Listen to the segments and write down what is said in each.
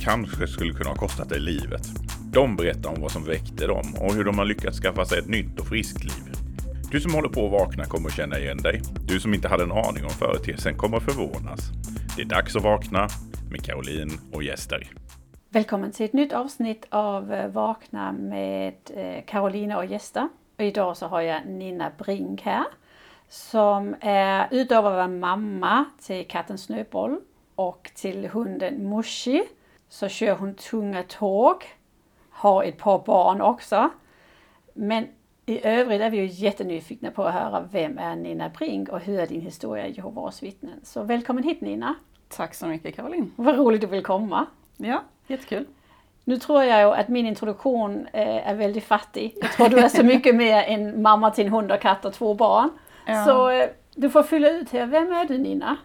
kanske skulle kunna ha kostat dig livet. De berättar om vad som väckte dem och hur de har lyckats skaffa sig ett nytt och friskt liv. Du som håller på att vakna kommer att känna igen dig. Du som inte hade en aning om företeelsen kommer att förvånas. Det är dags att vakna med Caroline och gäster. Välkommen till ett nytt avsnitt av eh, Vakna med eh, Carolina och gäster. Idag så har jag Nina Brink här som är utöver att vara mamma till katten Snöboll och till hunden Mushi så kör hon tunga tåg, har ett par barn också. Men i övrigt är vi ju jättenyfikna på att höra vem är Nina Brink och hur är din historia i Jehovas vittnen. Så välkommen hit Nina! Tack så mycket Caroline! Vad roligt du vill komma! Ja, jättekul! Nu tror jag ju att min introduktion eh, är väldigt fattig. Jag tror du är så mycket mer än mamma till en hund och katt och två barn. Ja. Så eh, du får fylla ut här. Vem är du Nina?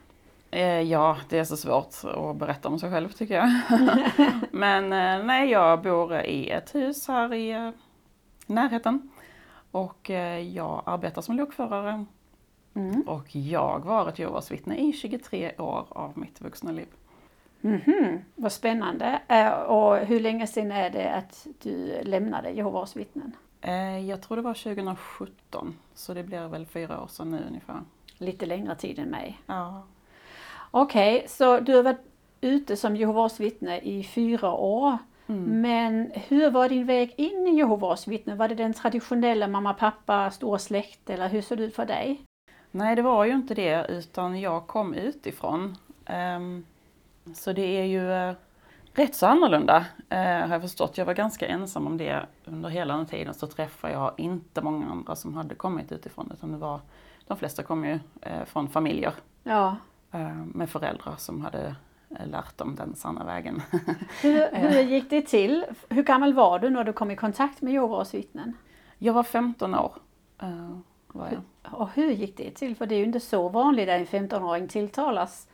Eh, ja, det är så svårt att berätta om sig själv tycker jag. Men nej, jag bor i ett hus här i närheten. Och jag arbetar som lokförare. Mm. Och jag var ett Jehovas vittne i 23 år av mitt vuxna liv. Mm -hmm. Vad spännande. Och hur länge sedan är det att du lämnade Jehovas vittnen? Jag tror det var 2017, så det blir väl fyra år sedan nu ungefär. Lite längre tid än mig. Ja. Okej, okay, så du har varit ute som Jehovas vittne i fyra år. Mm. Men hur var din väg in i Jehovas vittne? Var det den traditionella mamma, pappa, stora släkt eller hur såg det ut för dig? Nej, det var ju inte det utan jag kom utifrån. Um, så det är ju uh, rätt så annorlunda uh, har jag förstått. Jag var ganska ensam om det under hela den tiden så träffade jag inte många andra som hade kommit utifrån utan det var, de flesta kom ju uh, från familjer. Ja. Eh, med föräldrar som hade eh, lärt dem den sanna vägen. Hur, hur gick det till? Hur gammal var du när du kom i kontakt med Jehovas vittnen? Jag var 15 år. Var jag. Och hur gick det till? För det är ju inte så vanligt att en 15-åring tilltalas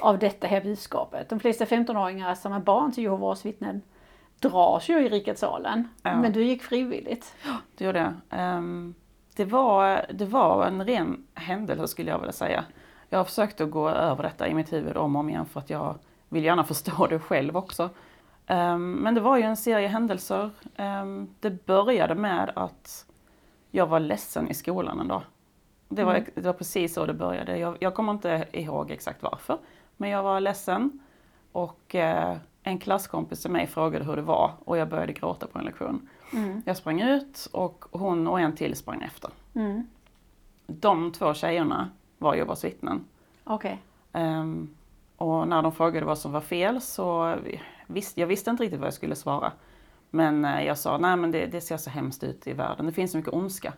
av detta här budskapet. De flesta 15-åringar som är barn till Jehovas vittnen dras ju i rikets salen. Ja. Men du gick frivilligt. Ja, det gjorde jag. Um, det, var, det var en ren händelse skulle jag vilja säga jag har försökt att gå över detta i mitt huvud om och om igen för att jag vill gärna förstå det själv också. Um, men det var ju en serie händelser. Um, det började med att jag var ledsen i skolan en dag. Det var, mm. det var precis så det började. Jag, jag kommer inte ihåg exakt varför. Men jag var ledsen och uh, en klasskompis till mig frågade hur det var och jag började gråta på en lektion. Mm. Jag sprang ut och hon och en till sprang efter. Mm. De två tjejerna var Jehovas vittnen. Okay. Um, ehm, och när de frågade vad som var fel så visst, jag visste inte riktigt vad jag skulle svara. Men uh, jag sa, nej men det, det, ser så hemskt ut i världen, det finns så mycket ondska.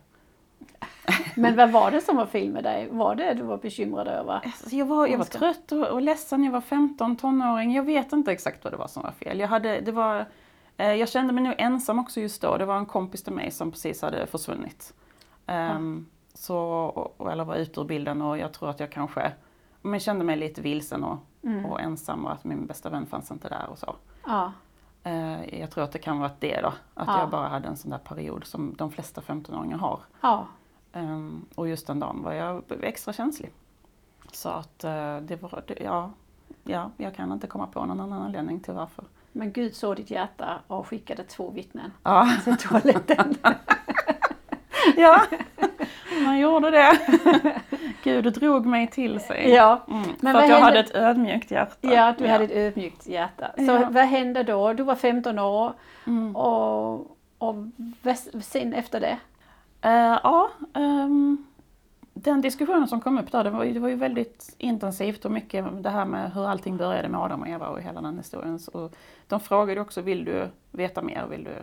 men vad var det som var fel med dig? Var det du var bekymrad över? Alltså, jag var, jag var trött och, och ledsen, jag var 15, tonåring. Jag vet inte exakt vad det var som var fel. Jag, hade, det var, eh, jag kände mig nog ensam också just då. Det var en kompis till mig som precis hade försvunnit. Um. Så, eller var ute ur bilden och jag tror att jag kanske men kände mig lite vilsen och, mm. och ensam och att min bästa vän fanns inte där och så. Ja. Eh, jag tror att det kan vara det då, att ja. jag bara hade en sån där period som de flesta 15-åringar har. Ja. Um, och just den dagen var jag extra känslig. Så att uh, det var, det, ja, ja, jag kan inte komma på någon annan anledning till varför. Men Gud såg ditt hjärta och skickade två vittnen ja. till toaletten. ja, han gjorde det. Gud drog mig till sig. Ja. Mm, Men för att jag hände... hade ett ödmjukt hjärta. Ja, du ja. hade ett ödmjukt hjärta. Så ja. vad hände då? Du var 15 år mm. och, och sen efter det? Uh, ja, um, den diskussionen som kom upp där, det var, det var ju väldigt intensivt och mycket det här med hur allting började med Adam och Eva och hela den historien. Så de frågade också, vill du veta mer? Vill du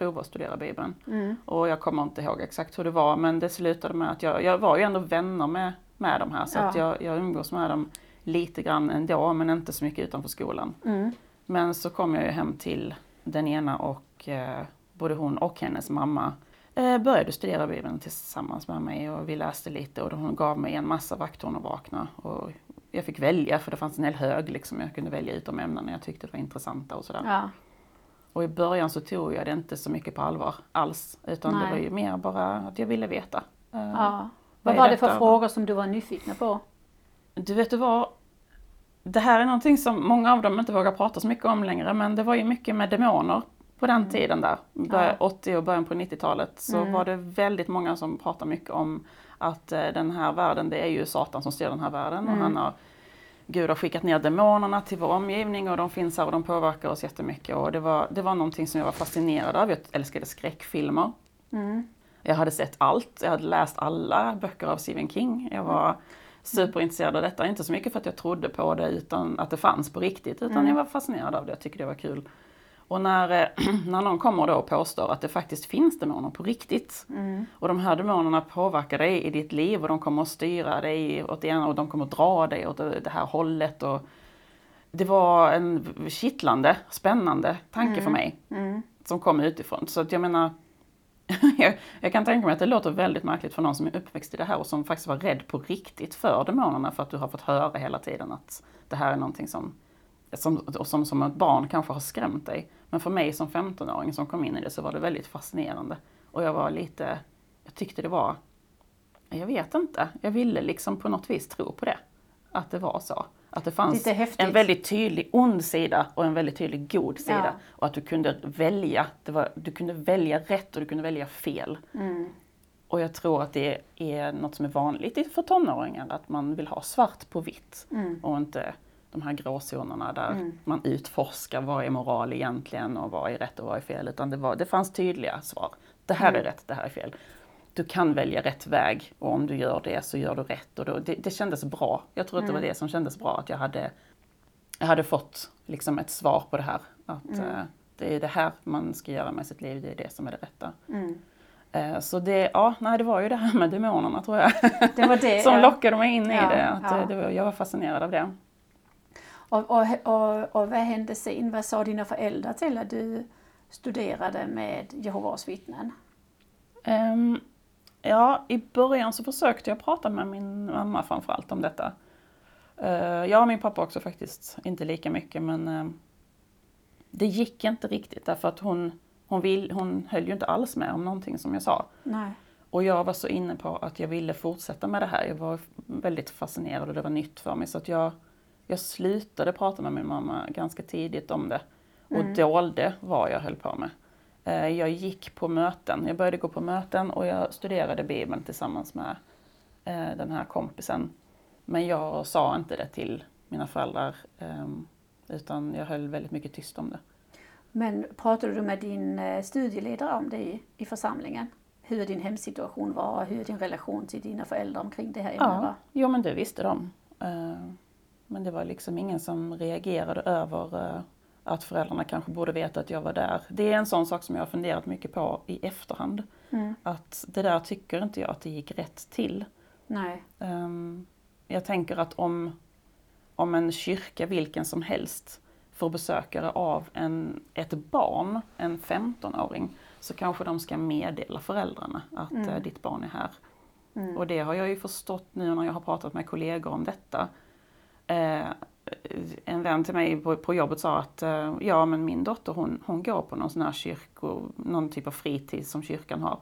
prova att studera Bibeln. Mm. Och jag kommer inte ihåg exakt hur det var men det slutade med att jag, jag var ju ändå vänner med, med de här så ja. att jag, jag umgås med dem lite grann ändå men inte så mycket utanför skolan. Mm. Men så kom jag ju hem till den ena och eh, både hon och hennes mamma eh, började studera Bibeln tillsammans med mig och vi läste lite och hon gav mig en massa vakthorn att vakna. Och jag fick välja för det fanns en hel hög liksom. Jag kunde välja ut de ämnena jag tyckte var intressanta och sådär. Ja. Och i början så tog jag det inte så mycket på allvar alls. Utan Nej. det var ju mer bara att jag ville veta. Eh, ja. Vad var det för frågor som du var nyfikna på? Du vet du vad? Det här är någonting som många av dem inte vågar prata så mycket om längre, men det var ju mycket med demoner på den tiden där. Ja. 80 och början på 90-talet så Mm. var det väldigt många som pratade mycket om att eh, den här världen, det är ju Satan som styr den här världen och Mm. han har Gud har skickat ner demonerna till vår omgivning och de finns här och de påverkar oss jättemycket. Och det var, det var någonting som jag var fascinerad av. Jag älskade skräckfilmer. Mm. Jag hade sett allt. Jag hade läst alla böcker av Stephen King. Jag var superintresserad av detta. Inte så mycket för att jag trodde på det utan att det fanns på riktigt. Utan Mm. jag var fascinerad av det. Jag tyckte det var kul. Och när, eh, när någon kommer då och påstår att det faktiskt finns demoner på riktigt. Mm. Och de här demonerna påverkar dig i ditt liv och de kommer att styra dig åt det ena och de kommer att dra dig åt det här hållet. Och det var en kittlande, spännande tanke för mig Mm. som kom utifrån. Så att jag menar, jag, jag kan tänka mig att det låter väldigt märkligt för någon som är uppväxt i det här och som faktiskt var rädd på riktigt för demonerna för att du har fått höra hela tiden att det här är någonting som som, som, som ett barn kanske har skrämt dig. Men för mig som 15-åring som kom in i det så var det väldigt fascinerande. Och jag var lite, jag tyckte det var, jag vet inte, jag ville liksom på något vis tro på det. Att det var så. Att det fanns en väldigt tydlig ond sida och en väldigt tydlig god sida. Ja. Och att du kunde välja, det var, du kunde välja rätt och du kunde välja fel. Mm. Och jag tror att det är något som är vanligt i- för tonåringar, att man vill ha svart på vitt. Mm. Och inte de här gråzonerna där Mm. man utforskar vad är moral egentligen och vad är rätt och vad är fel. Utan det, var, det fanns tydliga svar. Det här Mm. är rätt, det här är fel. Du kan välja rätt väg och om du gör det så gör du rätt. Och då, det, det kändes bra. Jag tror att det var Mm. det som kändes bra, att jag hade, jag hade fått liksom ett svar på det här. Att eh, det är det här man ska göra med sitt liv, det är det som är det rätta. Mm. Eh, Så det, ja, nej, det var ju det här med demonerna tror jag. Det det. som ja. lockade mig in i Ja, det. Att ja. eh, det var, jag var fascinerad av det. Och, och, och, och vad hände sen? Vad sa dina föräldrar till att du studerade med Jehovas vittnen? Ehm, ja, i början så försökte jag prata med min mamma framförallt om detta. Uh, jag och min pappa också faktiskt, inte lika mycket men ehm, det gick inte riktigt därför att hon, hon, vill, hon höll ju inte alls med om någonting som jag sa. Nej. Och jag var så inne på att jag ville fortsätta med det här. Jag var väldigt fascinerad och det var nytt för mig. Så att jag, jag slutade prata med min mamma ganska tidigt om det. Och Mm. dolde vad jag höll på med. Eh, Jag gick på möten. Jag började gå på möten och jag studerade Bibeln tillsammans med eh, den här kompisen. Men jag sa inte det till mina föräldrar. ehm, Utan jag höll väldigt mycket tyst om det. Men pratade du med din eh, studieledare om det i, i församlingen? Hur din hemsituation var, hur din relation till dina föräldrar omkring det här ämnet Ja, var? jo men det visste de. Men det var liksom ingen som reagerade över eh, att föräldrarna kanske borde veta att jag var där. Det är en sån sak som jag har funderat mycket på i efterhand. Mm. Att det där tycker inte jag att det gick rätt till. Nej. Ehm, Jag tänker att om, om en kyrka, vilken som helst, får besökare av en, ett barn, en 15-åring, så kanske de ska meddela föräldrarna att Mm. eh, ditt barn är här. Mm. Och det har jag ju förstått nu när jag har pratat med kollegor om detta. Eh, en vän till mig på, på jobbet sa att eh, ja men min dotter hon, hon går på någon sån här kyrko, någon typ av fritid som kyrkan har.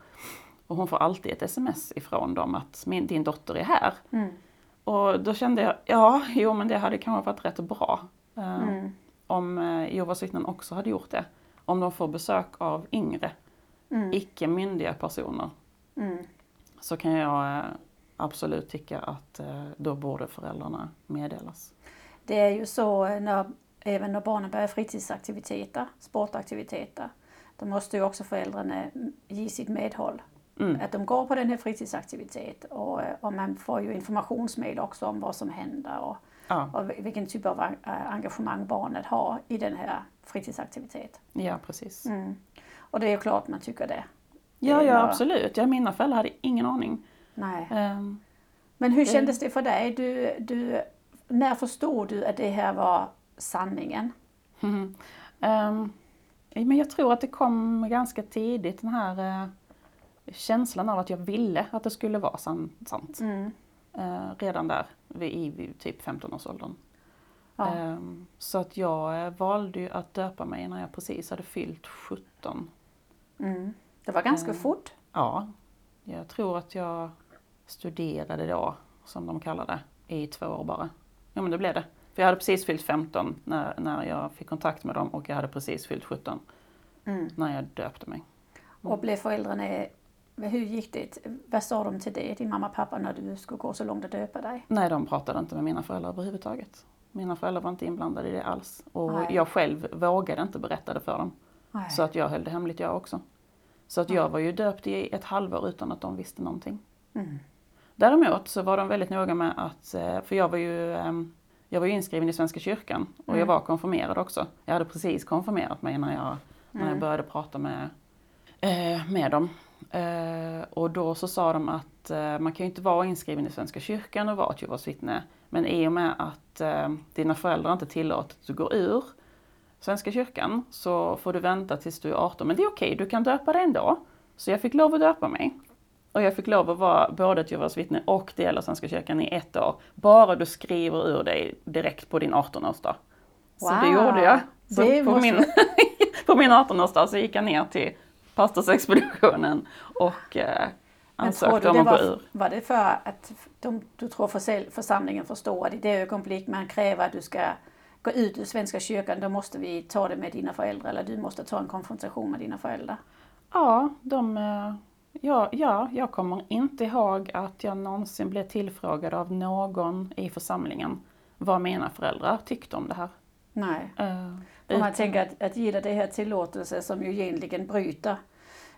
Och hon får alltid ett sms ifrån dem att min, din dotter är här. Mm. Och då kände jag, ja jo men det hade kanske varit rätt bra. Eh, Mm. Om eh, Jehovas vittnen också hade gjort det. Om de får besök av yngre, Mm. icke myndiga personer Mm. så kan jag eh, absolut tycka att eh, då borde föräldrarna meddelas. Det är ju så eh, när, även när barnen börjar fritidsaktiviteter, sportaktiviteter, då måste ju också föräldrarna mm, ge sitt medhåll. Mm. Att de går på den här fritidsaktiviteten och, eh, och man får ju informationsmail också om vad som händer och, Ja, och vilken typ av en- engagemang barnet har i den här fritidsaktiviteten. ja, precis. Mm. Och det är ju klart man tycker det. Ja, ja absolut. Ja, mina föräldrar hade ingen aning. Nej. Ehm, Men hur Det- kändes det för dig? Du, du, när förstod du att det här var sanningen? Mm. Um, men jag tror att det kom ganska tidigt den här uh, känslan av att jag ville att det skulle vara san sant. Mm. Uh, redan där vid, vid typ 15-årsåldern. Ja. Um, så att jag uh, valde ju att döpa mig när jag precis hade fyllt 17. Mm. Det var ganska Mm. fort. Ja, jag tror att jag studerade då, som de kallar det, i två år bara. Ja men det blev det. För jag hade precis fyllt 15 när, när jag fick kontakt med dem och jag hade precis fyllt 17 Mm. när jag döpte mig. Och blev föräldrarna, hur gick det? Vad sa de till dig, din mamma och pappa, när du skulle gå så långt att döpa dig? Nej, de pratade inte med mina föräldrar överhuvudtaget. Mina föräldrar var inte inblandade i det alls. Och Nej. jag själv vågade inte berätta det för dem. Nej. Så att jag höll det hemligt jag också. Så att jag var ju döpt i ett halvår utan att de visste någonting. Mm. Däremot så var de väldigt noga med att, eh, för jag var ju, ehm, jag var ju inskriven i Svenska kyrkan och jag Mm. var konfirmerad också. Jag hade precis konfirmerat mig när jag, när jag Mm. började prata med, eh, med dem. Eh, och då så sa de att man kan ju inte vara inskriven i Svenska kyrkan och vara ett Jehovas vittne. Men i och med att dina föräldrar inte tillåter att du går ur Svenska kyrkan så får du vänta tills du är 18. Men det är okej, du kan döpa dig ändå. Så jag fick lov att döpa mig. Och jag fick lov att vara både ett Jehovas vittne och del av Svenska kyrkan i ett år. Bara du skriver ur dig direkt på din 18-årsdag. Så det Wow, gjorde jag. Så det på, min, på min 18-årsdag så gick jag ner till pastorsexpeditionen och eh, ansökte om att gå var, ur. var det för att de, du tror församlingen förstår att i det ögonblick man kräver att du ska gå ut ur Svenska kyrkan, då måste vi ta det med dina föräldrar eller du måste ta en konfrontation med dina föräldrar? Ja, de, eh, ja, ja, jag kommer inte ihåg att jag någonsin blev tillfrågad av någon i församlingen vad mina föräldrar tyckte om det här. Nej. Eh, Om man tänker att, att dig det här tillåtelse som ju egentligen bryter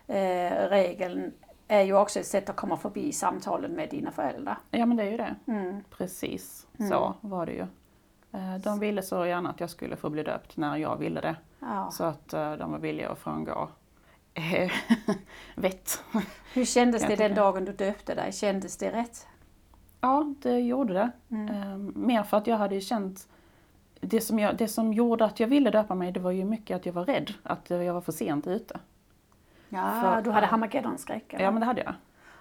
eh, regeln är ju också ett sätt att komma förbi samtalen med dina föräldrar. Ja men det är ju det. Mm. Precis Mm. så var det ju. Eh, De ville så gärna att jag skulle få bli döpt när jag ville det. Ja. Så att eh, de var villiga att frångå eh, vett. Hur kändes det den dagen du döpte dig? Kändes det rätt? Ja, det gjorde det. Mm. Eh, mer för att jag hade ju känt det som, jag, det som gjorde att jag ville döpa mig, det var ju mycket att jag var rädd att jag var för sent ute. Ja, För- du hade Harmagedonskräck? eller? Ja, men det hade jag.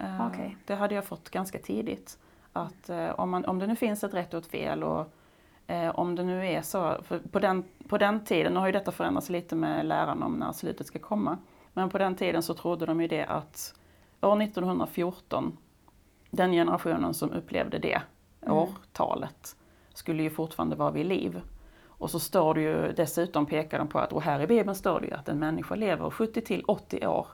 Eh, Okej. Det hade jag fått ganska tidigt. Att eh, om, man, om det nu finns ett rätt och ett fel och eh, om det nu är så, på den, på den tiden, nu har ju detta förändrats lite med läran om när slutet ska komma, men på den tiden så trodde de ju det att år 1914, den generationen som upplevde det Mm. årtalet, skulle ju fortfarande vara vid liv. Och så står det ju dessutom, pekar de på att, och här i Bibeln står det ju att en människa lever 70 till 80 år.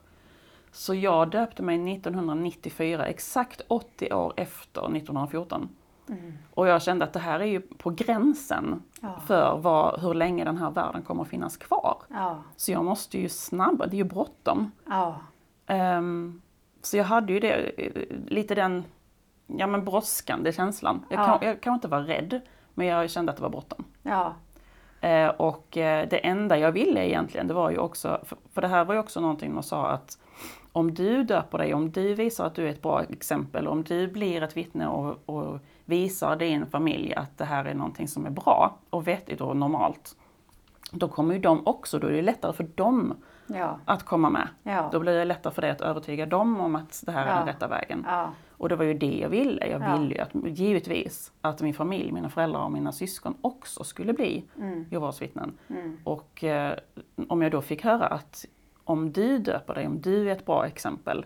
Så jag döpte mig 1994, exakt 80 år efter 1914. Mm. Och jag kände att det här är ju på gränsen Ja. för vad, hur länge den här världen kommer att finnas kvar. Ja. Så jag måste ju snabba, det är ju bråttom. Ja. Ehm, så jag hade ju det, lite den ja, men brådskande känslan. Jag kan, Ja. jag kan inte vara rädd, men jag kände att det var bråttom. Ja. Eh, och eh, det enda jag ville egentligen, det var ju också, för, för det här var ju också någonting man sa att om du döper dig, om du visar att du är ett bra exempel, om du blir ett vittne och, och visar din familj att det här är någonting som är bra och vettigt och normalt, då kommer ju de också, då är det lättare för dem Ja. att komma med. Ja. Då blir det lättare för dig att övertyga dem om att det här är den rätta vägen. Och det var ju det jag ville. Jag Ja. ville ju att, givetvis att min familj, mina föräldrar och mina syskon också skulle bli Mm. Jehovas vittnen. Mm. Och eh, om jag då fick höra att om du döper dig, om du är ett bra exempel,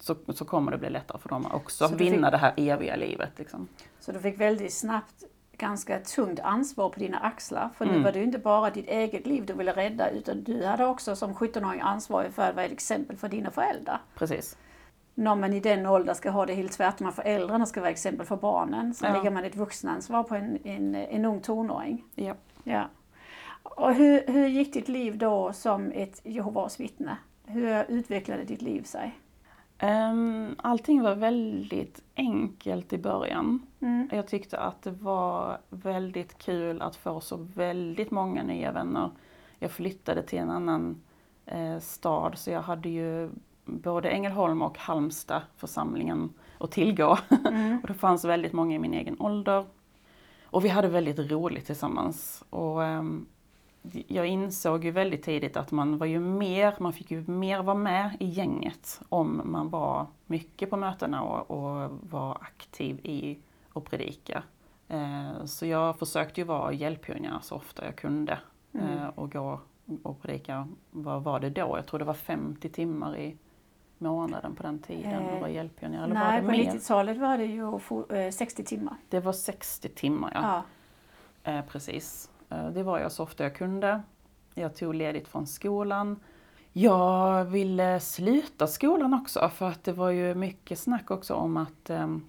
så, så kommer det bli lättare för dem att också Så du vinna fick- det här eviga livet. Liksom. Så du fick väldigt snabbt ganska tungt ansvar på dina axlar. För nu Mm. var det ju inte bara ditt eget liv du ville rädda utan du hade också som 17-åring ansvar för att vara ett exempel för dina föräldrar. Precis. När man i den åldern ska ha det helt tvärtom, att föräldrarna ska vara exempel för barnen, så Ja. lägger man ett vuxenansvar på en, en, en ung tonåring. Ja. Ja. Och hur, hur gick ditt liv då som ett Jehovas vittne? Hur utvecklade ditt liv sig? Um, allting var väldigt enkelt i början. Mm. Jag tyckte att det var väldigt kul att få så väldigt många nya vänner. Jag flyttade till en annan eh, stad så jag hade ju både Ängelholm och Halmstad församlingen att tillgå. Mm. och det fanns väldigt många i min egen ålder. Och vi hade väldigt roligt tillsammans. Och, ehm, jag insåg ju väldigt tidigt att man var ju mer, man fick ju mer vara med i gänget om man var mycket på mötena och, och var aktiv i att predika. Eh, så jag försökte ju vara hjälppionjär så ofta jag kunde eh, och gå och predika, vad var det då? Jag tror det var 50 timmar i månaden på den tiden och var Eh, hjälppionjär. Eller Nej, var på det mer? 90-talet var det ju fo- eh, 60 timmar. Det var 60 timmar ja. Ja. Eh, precis. Eh, det var jag så ofta jag kunde. Jag tog ledigt från skolan. Jag ville sluta skolan också för att det var ju mycket snack också om att, ehm,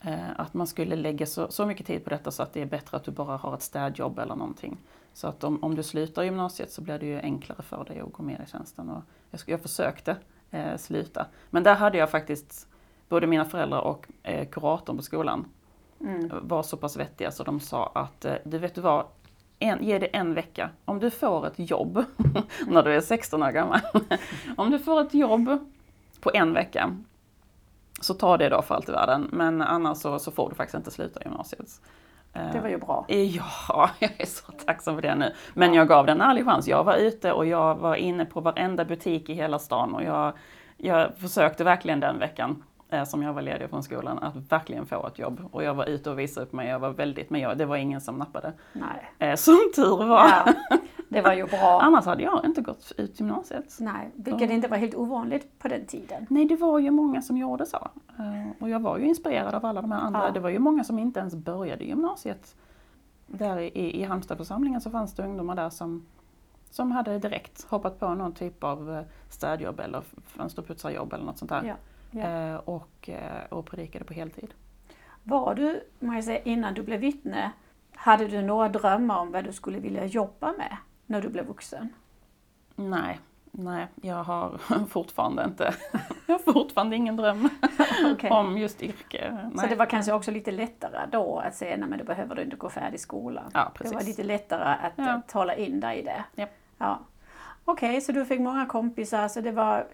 eh, att man skulle lägga så, så mycket tid på detta så att det är bättre att du bara har ett städjobb eller någonting. Så att om, om du slutar gymnasiet så blir det ju enklare för dig att gå med i tjänsten. Och jag, jag försökte eh, sluta. Men där hade jag faktiskt både mina föräldrar och eh, kuratorn på skolan Mm. var så pass vettiga så de sa att eh, du vet du vad, en, ge det en vecka. Om du får ett jobb när du är 16 år gammal. Om du får ett jobb på en vecka så ta det då för allt i världen. Men annars så, så får du faktiskt inte sluta gymnasiet. Eh, Det var ju bra. Ja, jag är så tacksam för det nu. Men jag gav den en ärlig chans. Jag var ute och jag var inne på varenda butik i hela stan och jag, jag försökte verkligen den veckan som jag var ledig från skolan att verkligen få ett jobb. Och jag var ute och visade upp mig. Jag var väldigt, men jag, det var ingen som nappade. Nej. Eh, som tur var. Ja, det var ju bra. Annars hade jag inte gått ut gymnasiet. Nej, vilket inte var helt ovanligt på den tiden. Nej, det var ju många som gjorde så. Eh, Och jag var ju inspirerad av alla de här andra. Ja. Det var ju många som inte ens började gymnasiet. Där i, i Halmstadförsamlingen så fanns det ungdomar där som, som hade direkt hoppat på någon typ av eh, städjobb eller fönsterputsarjobb eller något sånt där. Ja, ja. Eh, Och, eh, och predikade på heltid. Var du, säga, innan du blev vittne, hade du några drömmar om vad du skulle vilja jobba med när du blev vuxen? Nej, nej, jag har fortfarande inte, jag har fortfarande ingen dröm Okej. om just yrke. Så Nej. det var kanske också lite lättare då att säga, nej men då behöver du inte gå färdig skolan. Ja, det var precis. lite lättare att Ja. eh, tala in dig i det. Japp. Ja. Okej, så du fick många kompisar, så det var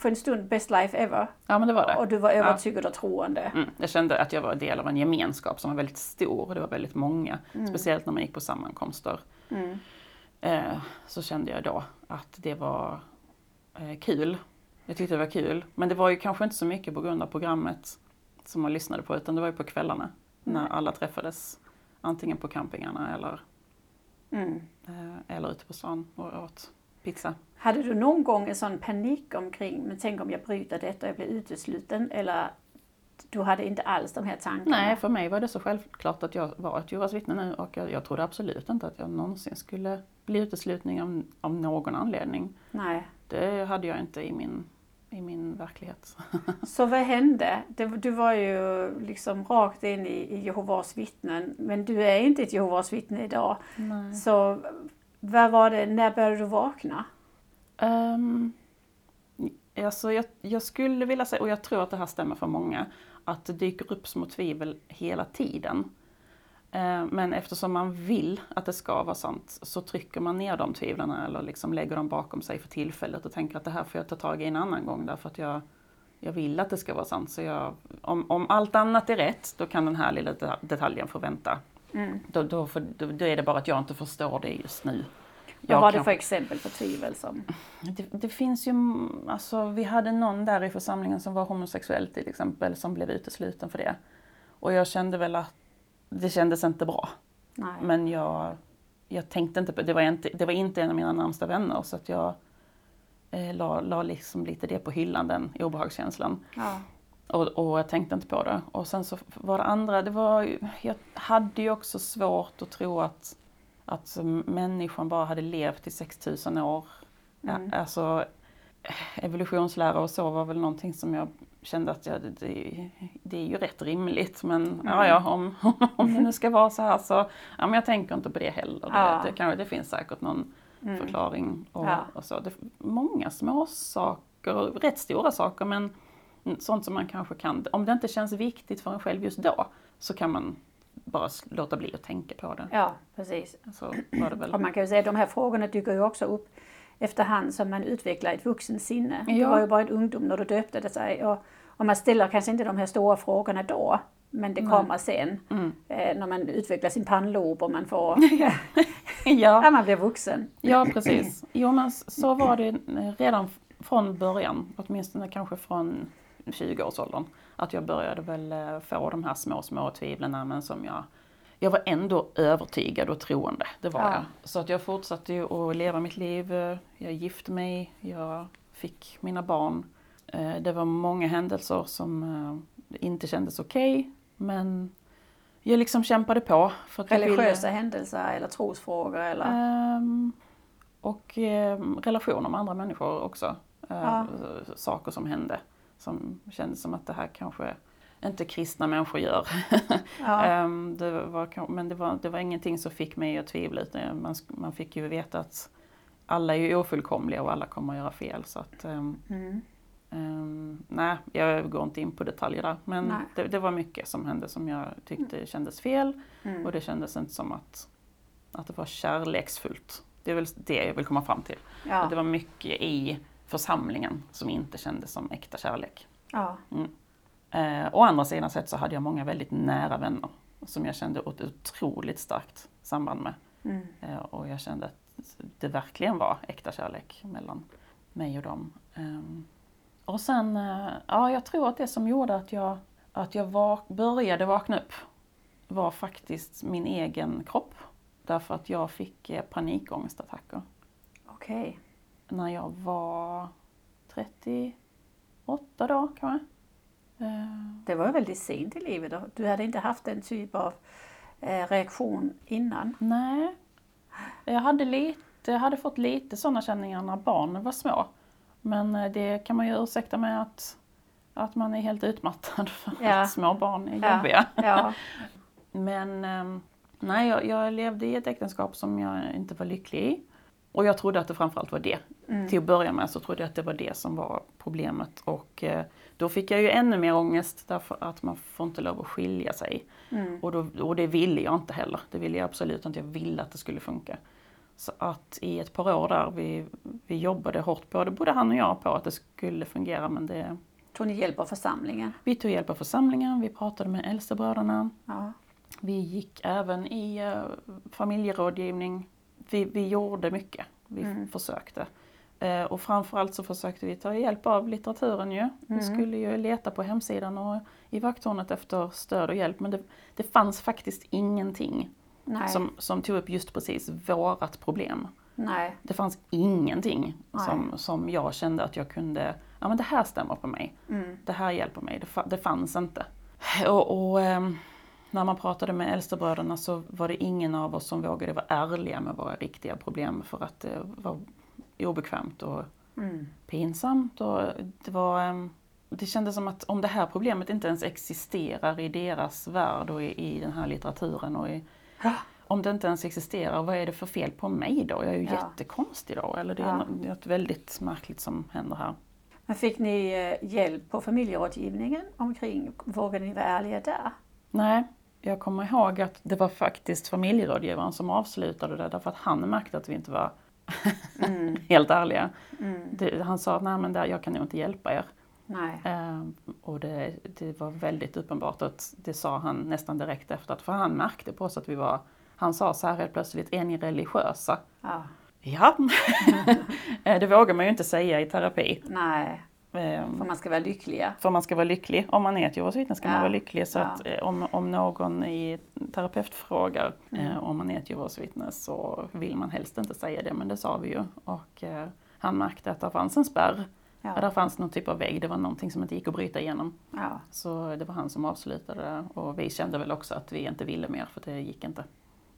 för en stund best life ever. Ja, men det var det. Och du var övertygad och troende. Mm, jag kände att jag var del av en gemenskap som var väldigt stor och det var väldigt många. Speciellt när man gick på sammankomster. Mm. Eh, så kände jag då att det var eh, kul. Jag tyckte det var kul. Men det var ju kanske inte så mycket på grund av programmet som man lyssnade på utan det var ju på kvällarna. När alla träffades. Antingen på campingarna eller, Mm. eh, eller ute på stan och åt pizza. Hade du någon gång en sån panik omkring, men tänk om jag bryter detta och jag blir utesluten? Eller du hade inte alls de här tankarna? Nej, för mig var det så självklart att jag var ett Jehovas vittne nu och jag, jag trodde absolut inte att jag någonsin skulle bli utesluten av, av någon anledning. Nej. Det hade jag inte i min, i min verklighet. Så vad hände? Du var ju liksom rakt in i, Jehovas vittnen, men du är inte ett Jehovas vittne idag. Så vad var det, när började du vakna? Um, alltså jag, jag skulle vilja säga, och jag tror att det här stämmer för många, att det dyker upp små tvivel hela tiden. Eh, Men eftersom man vill att det ska vara sant så trycker man ner de tvivlen eller liksom lägger dem bakom sig för tillfället och tänker att det här får jag ta tag i en annan gång därför att jag, jag vill att det ska vara sant. Så jag, om, om allt annat är rätt, då kan den här lilla deta- detaljen få vänta. Mm. Då, då, då, då är det bara att jag inte förstår det just nu. Vad Jag var det kan- för exempel på tvivel som... det, det finns ju, alltså vi hade någon där i församlingen som var homosexuell till exempel som blev utesluten för det. Och jag kände väl att det kändes inte bra. Nej. Men jag, jag tänkte inte på det. Var inte, det var inte en av mina närmsta vänner så att jag eh, la, la liksom lite det på hyllan, den obehagskänslan. Ja. Och, och jag tänkte inte på det. Och sen så var det andra, det var, jag hade ju också svårt att tro att, att människan bara hade levt i 6000 år. Mm. Ja, Alltså evolutionslära och så var väl någonting som jag kände att jag, det, det är ju rätt rimligt men ja, ja, om, om det nu ska vara så här så, ja men jag tänker inte på det heller. Ja. Det, det, det finns säkert någon Mm. förklaring och, Ja. och så. Det, många små saker, rätt stora saker men sånt som man kanske kan, om det inte känns viktigt för en själv just då så kan man bara låta bli att tänka på det. ja, precis. Så var det väl. Och man kan ju säga att de här frågorna dyker ju också upp efterhand som man utvecklar ett vuxensinne. Du Ja. var ju bara en ungdom när du döpte det sig och, och man ställer kanske inte de här stora frågorna då. Men det Nej. kommer sen Mm. eh, när man utvecklar sin pannlob och man får, ja. ja, man blir vuxen. ja, precis. Jo, men s- så var det redan från början, åtminstone kanske från 20-årsåldern, att jag började väl eh, få de här små, små tvivlen, men som jag jag var ändå övertygad och troende, det var Ja. jag. Så att jag fortsatte ju att leva mitt liv. eh, Jag gifte mig, jag fick mina barn. Eh, Det var många händelser som inte kändes okej, men jag liksom kämpade på. För att jag ville- Religiösa händelser eller trosfrågor eller... Ehm, och ehm, relationer med andra människor också. Ja. Saker som hände som kändes som att det här kanske inte kristna människor gör. Ja. Ehm, det var, men det var, det var ingenting som fick mig att tvivla utan man, man fick ju veta att alla är ju ofullkomliga och alla kommer att göra fel. Så att, ehm, Mm. ehm, nej, jag går inte in på detaljer där. Men det, det var mycket som hände som jag tyckte kändes fel. Mm. Och det kändes inte som att, att det var kärleksfullt. Det är väl det jag vill komma fram till. Ja. Att det var mycket i församlingen som inte kändes som äkta kärlek. Ja. Eh, å andra sidan sett så hade jag många väldigt nära vänner som jag kände ett otroligt starkt samband med. Mm. Eh, och jag kände att det verkligen var äkta kärlek mellan mig och dem. Ehm, och sen, eh, ja jag tror att det som gjorde att jag, att jag vak- började vakna upp var faktiskt min egen kropp. Därför att jag fick eh, panikångestattacker Okej. När jag var 38 då kanske. Eh, Det var väldigt sent i livet. och Du hade inte haft den typ av eh, reaktion innan. Nej. Jag hade, lite, jag hade fått lite sådana känningar när barnen var små. Men eh, det kan man ju ursäkta med att, att man är helt utmattad för Ja. att små barn är Ja. jobbiga. Ja. Men ehm, nej, jag, jag levde i ett äktenskap som jag inte var lycklig i. Och jag trodde att det framförallt var det. Mm. Till att börja med så trodde jag att det var det som var problemet. Och eh, då fick jag ju ännu mer ångest därför att man får inte lov att skilja sig. Mm. Och, då, och det ville jag inte heller. Det ville jag absolut inte. Jag ville att det skulle funka. Så att i ett par år där, vi, vi jobbade hårt både, både han och jag på att det skulle fungera. Men det, Tog ni hjälp av församlingen? vi tog hjälp av församlingen, vi pratade med äldstebröderna. Ja. Vi gick även i eh, familjerådgivning. Vi, vi gjorde mycket. Vi Mm. försökte. Eh, och framförallt så försökte vi ta hjälp av litteraturen ju. Vi Mm. skulle ju leta på hemsidan och i vakttornet efter stöd och hjälp. Men det, det fanns faktiskt ingenting Nej. som, som tog upp just precis vårat problem. Nej. Det fanns ingenting Nej. som, som jag kände att jag kunde, ja men det här stämmer på mig. Mm. Det här hjälper mig. Det, det fanns inte. Och, och ehm, när man pratade med äldstebröderna så var det ingen av oss som vågade vara ärliga med våra riktiga problem för att det var obekvämt och Mm. pinsamt. Och det, var, ehm, det kändes som att om det här problemet inte ens existerar i deras värld och i, i den här litteraturen och i, om det inte ens existerar, vad är det för fel på mig då? Jag är ju Ja. jättekonstig då. Eller det är Ja. något, något väldigt märkligt som händer här. Men fick ni eh, hjälp på familjerådgivningen omkring? Vågade ni vara ärliga där? Nej, jag kommer ihåg att det var faktiskt familjerådgivaren som avslutade det därför att han märkte att vi inte var Mm. helt ärliga. Mm. Det, han sa nej men där, jag kan nog inte hjälpa er. Ehm, och det, det var väldigt uppenbart att det sa han nästan direkt efter att, för han märkte på oss att vi var, han sa så här helt plötsligt, är ni religiösa? Ja. Ja, Eh, det vågar man ju inte säga i terapi. Nej. Ehm, För man ska vara lyckliga. För man ska vara lycklig. Om man är ett Jehovas vittne ska Ja. man vara lycklig. Så att eh, om, om någon i terapeut frågar Mm. eh, om man är ett Jehovas vittne så vill man helst inte säga det, men det sa vi ju. Och eh, han märkte att det fanns en spärr. Ja. Där fanns någon typ av vägg, det var någonting som inte gick att bryta igenom. Ja. Så det var han som avslutade det. Och vi kände väl också att vi inte ville mer, för det gick inte.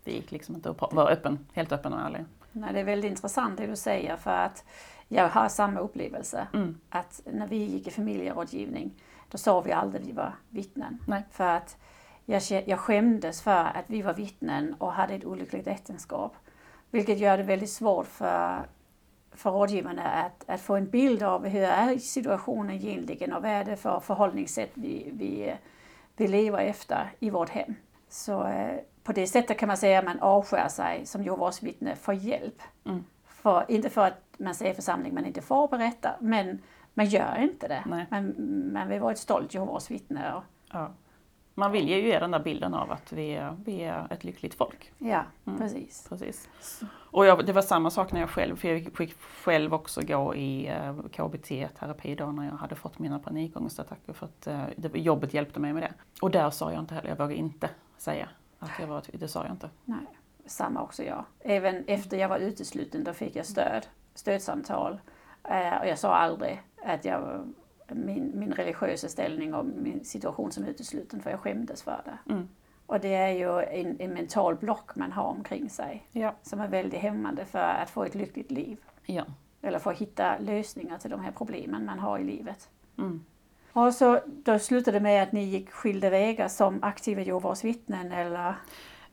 Det gick liksom inte att vara öppen, helt öppen och ärlig. Nej, det är väldigt intressant det du säger för att jag har samma upplevelse. Mm. Att när vi gick i familjerådgivning då sa vi aldrig vi var vittnen. Nej. För att jag, jag skämdes för att vi var vittnen och hade ett olyckligt äktenskap. Vilket gör det väldigt svårt för, för rådgivarna att, att få en bild av hur är situationen egentligen och vad är det för förhållningssätt vi, vi, vi lever efter i vårt hem. Så eh, på det sättet kan man säga att man avskär sig som Jehovas vittne för hjälp. Mm. För, inte för att man säger i församling man inte får berätta, men man gör inte det. Nej. Man, man vill vara ett stolt Jehovas vittne. Och, Ja. Man vill ju ge den där bilden av att vi är, vi är ett lyckligt folk. Ja, Mm. precis. Precis. Och jag, det var samma sak när jag själv, för jag fick själv också gå i eh, KBT-terapi då när jag hade fått mina panikångestattacker för att eh, det, jobbet hjälpte mig med det. Och där sa jag inte heller, jag vågade inte säga att jag var, det sa jag inte. Nej, samma också jag. Även efter jag var utesluten då fick jag stöd, stödsamtal. Eh, och jag sa aldrig att jag min, min religiösa ställning och min situation som utesluten för jag skämdes för det. Mm. Och det är ju en, en mental block man har omkring sig Ja. som är väldigt hämmande för att få ett lyckligt liv. Ja. Eller för att hitta lösningar till de här problemen man har i livet. Mm. Och så då slutade det med att ni gick skilda vägar som aktiva Jehovas vittnen eller?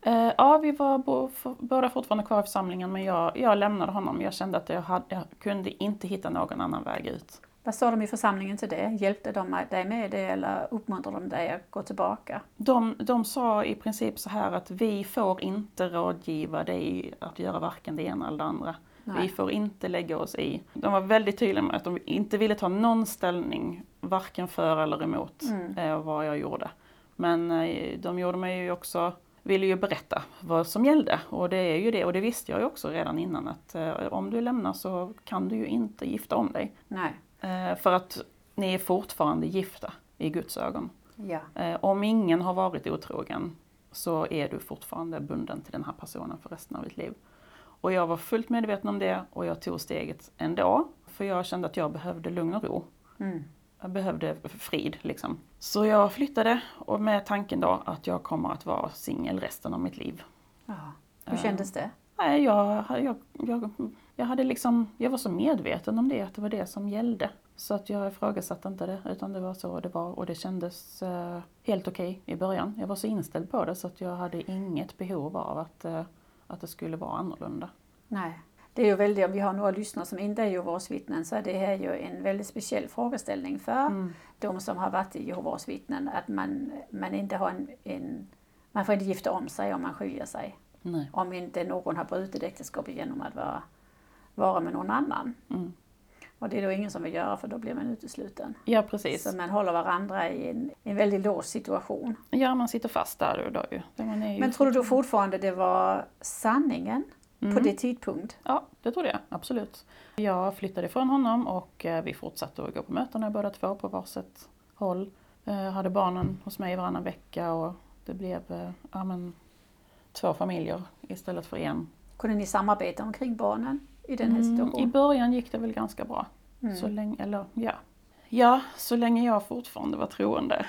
Eh, ja, vi var bo, för, båda fortfarande kvar i församlingen men jag, jag lämnade honom. Jag kände att jag, hade, jag kunde inte hitta någon annan väg ut. Vad sa de i församlingen till det? Hjälpte de dig med det eller uppmuntrade de dig att gå tillbaka? De, de sa i princip så här att vi får inte rådgiva dig att göra varken det ena eller det andra. Vi Nej. får inte lägga oss i. De var väldigt tydliga med att de inte ville ta någon ställning, varken för eller emot Mm. eh, vad jag gjorde. Men eh, de gjorde mig ju också, ville ju berätta vad som gällde. Och det är ju det, och det visste jag ju också redan innan att eh, om du lämnar så kan du ju inte gifta om dig. Nej. Eh, för att ni är fortfarande gifta i Guds ögon. Ja. Eh, om ingen har varit otrogen så är du fortfarande bunden till den här personen för resten av ditt liv. Och jag var fullt medveten om det och jag tog steget ändå. För jag kände att jag behövde lugn och ro. Mm. Jag behövde frid liksom. Så jag flyttade och med tanken då att jag kommer att vara singel resten av mitt liv. ja. Hur kändes det? Nej, jag, jag, jag, jag hade liksom, jag var så medveten om det, att det var det som gällde. Så att jag ifrågasatte inte det, utan det var så det var och det kändes eh, helt okej i början. Jag var så inställd på det så att jag hade inget behov av att, eh, att det skulle vara annorlunda. Nej. Det är ju väldigt, om vi har några lyssnare som inte är Jehovas vittnen så är det här ju en väldigt speciell frågeställning för Mm. de som har varit i Jehovas vittnen. Att man, man inte har en, en, man får inte gifta om sig om man skiljer sig. Nej. Om inte någon har brutit äktenskapet genom att vara, vara med någon annan. Mm. Och det är då ingen som vill göra för då blir man utesluten. Ja, precis. Så man håller varandra i en, en väldigt låst situation. Ja, man sitter fast där då ju. Ju Men tror du då fortfarande det var sanningen på Mm. det tidpunkt? Ja, det trodde jag absolut. Jag flyttade ifrån honom och eh, vi fortsatte att gå på mötena båda två på varsitt håll. Eh, hade barnen hos mig varannan vecka och det blev eh, ja, men, två familjer istället för en. Kunde ni samarbeta omkring barnen i den här Mm, I situationen? början gick det väl ganska bra. Mm. Så länge, eller ja. Ja, så länge jag fortfarande var troende.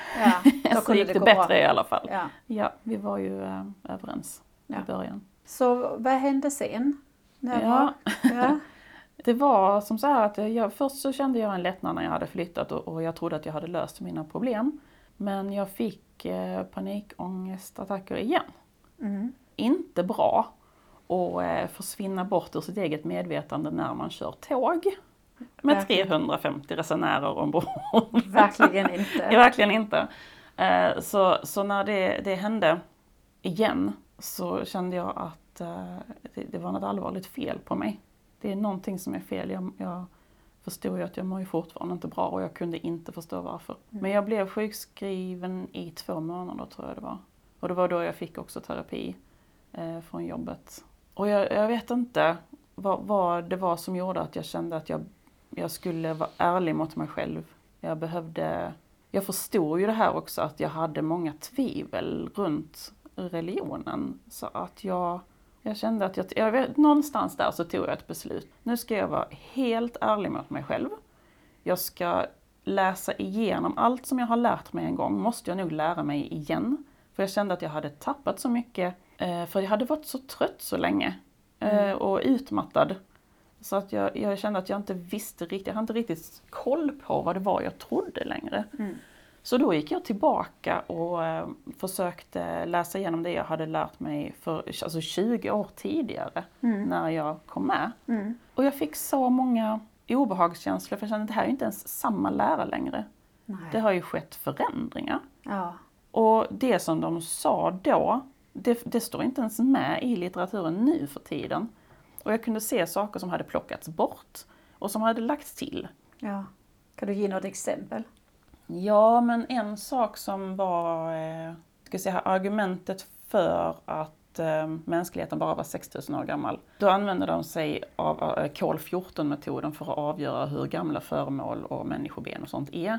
Ja, så gick det bättre bra. i alla fall. Ja. Ja, vi var ju eh, överens Ja. i början. Så vad hände sen? När Ja. Det var som så här att jag, först så kände jag en lättnad när jag hade flyttat och, och jag trodde att jag hade löst mina problem. Men jag fick eh, panikångestattacker igen. Mm. Inte bra att eh, försvinna bort ur sitt eget medvetande när man kör tåg. Med Verkligen. 350 resenärer ombord. Verkligen inte. Ja, verkligen inte. Eh, Så, så när det, det hände igen så kände jag att eh, det, det var något allvarligt fel på mig. Det är någonting som är fel. Jag, jag förstod ju att jag mår ju fortfarande inte bra och jag kunde inte förstå varför. Men jag blev sjukskriven i två månader tror jag det var. Och det var då jag fick också terapi eh, från jobbet. Och jag, jag vet inte vad, vad det var som gjorde att jag kände att jag, jag skulle vara ärlig mot mig själv. Jag behövde jag förstod ju det här också att jag hade många tvivel runt religionen. Så att jag, jag kände att jag, jag någonstans där så tog jag ett beslut. Nu ska jag vara helt ärlig mot mig själv. Jag ska läsa igenom allt som jag har lärt mig en gång, måste jag nog lära mig igen. För jag kände att jag hade tappat så mycket, eh, för jag hade varit så trött så länge. eh, Och utmattad. Så att jag, jag kände att jag inte visste riktigt, jag hade inte riktigt koll på vad det var jag trodde längre. Mm. Så då gick jag tillbaka och eh, försökte läsa igenom det jag hade lärt mig för alltså 20 år tidigare Mm. när jag kom med. Mm. Och jag fick så många obehagskänslor för jag kände att det här är inte ens samma lära längre. Det Nej. har ju skett förändringar. Ja. Och det som de sa då, det, det står inte ens med i litteraturen nu för tiden. Och jag kunde se saker som hade plockats bort och som hade lagts till. ja. Kan du ge något exempel? Ja, men en sak som var eh, ska säga, argumentet för att eh, mänskligheten bara var 6000 år gammal. Då använde de sig av eh, kol 14-metoden för att avgöra hur gamla föremål och människoben och sånt är.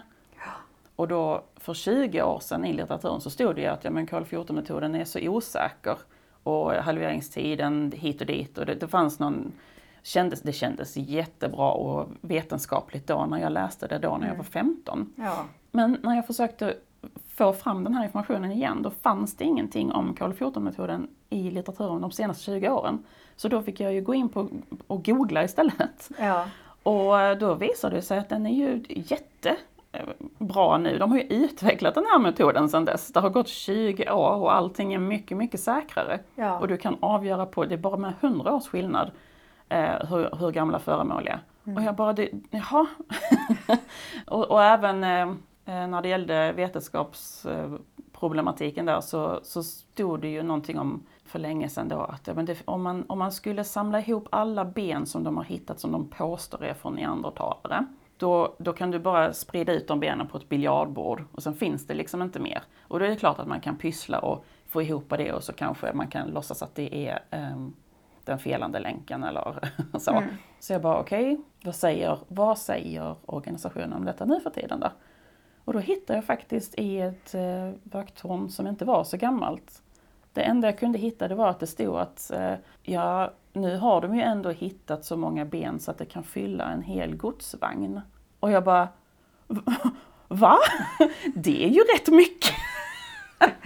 Och då för 20 år sedan i litteraturen så stod det ju att ja, men kol 14-metoden är så osäker och halveringstiden hit och dit och det, det fanns någon kändes, det kändes jättebra och vetenskapligt då när jag läste det då när jag var 15. Ja. Men när jag försökte få fram den här informationen igen, då fanns det ingenting om kol 14-metoden i litteraturen de senaste 20 åren. Så då fick jag ju gå in på och googla istället. Ja. Och då visade det sig att den är ju jättebra nu. De har ju utvecklat den här metoden sedan dess. Det har gått 20 år och allting är mycket, mycket säkrare. Ja. Och du kan avgöra på, det är bara med 100 års skillnad, eh, hur, hur gamla föremål är. Och jag bara, det, jaha? och, och även eh, eh, när det gällde vetenskapsproblematiken där så, så stod det ju någonting om för länge sedan då att det, om, man, om man skulle samla ihop alla ben som de har hittat som de påstår är från neandertalare då, då kan du bara sprida ut de benen på ett biljardbord och sen finns det liksom inte mer. Och då är det klart att man kan pyssla och få ihop det och så kanske man kan låtsas att det är ehm, den felande länken eller så. Så jag bara okej, vad, säger, vad säger organisationen om detta nu för tiden då? Och då hittade jag faktiskt i ett eh, vaktorn som inte var så gammalt. Det enda jag kunde hitta det var att det stod att eh, ja, nu har de ju ändå hittat så många ben så att det kan fylla en hel godsvagn. Och jag bara, va? Det är ju rätt mycket!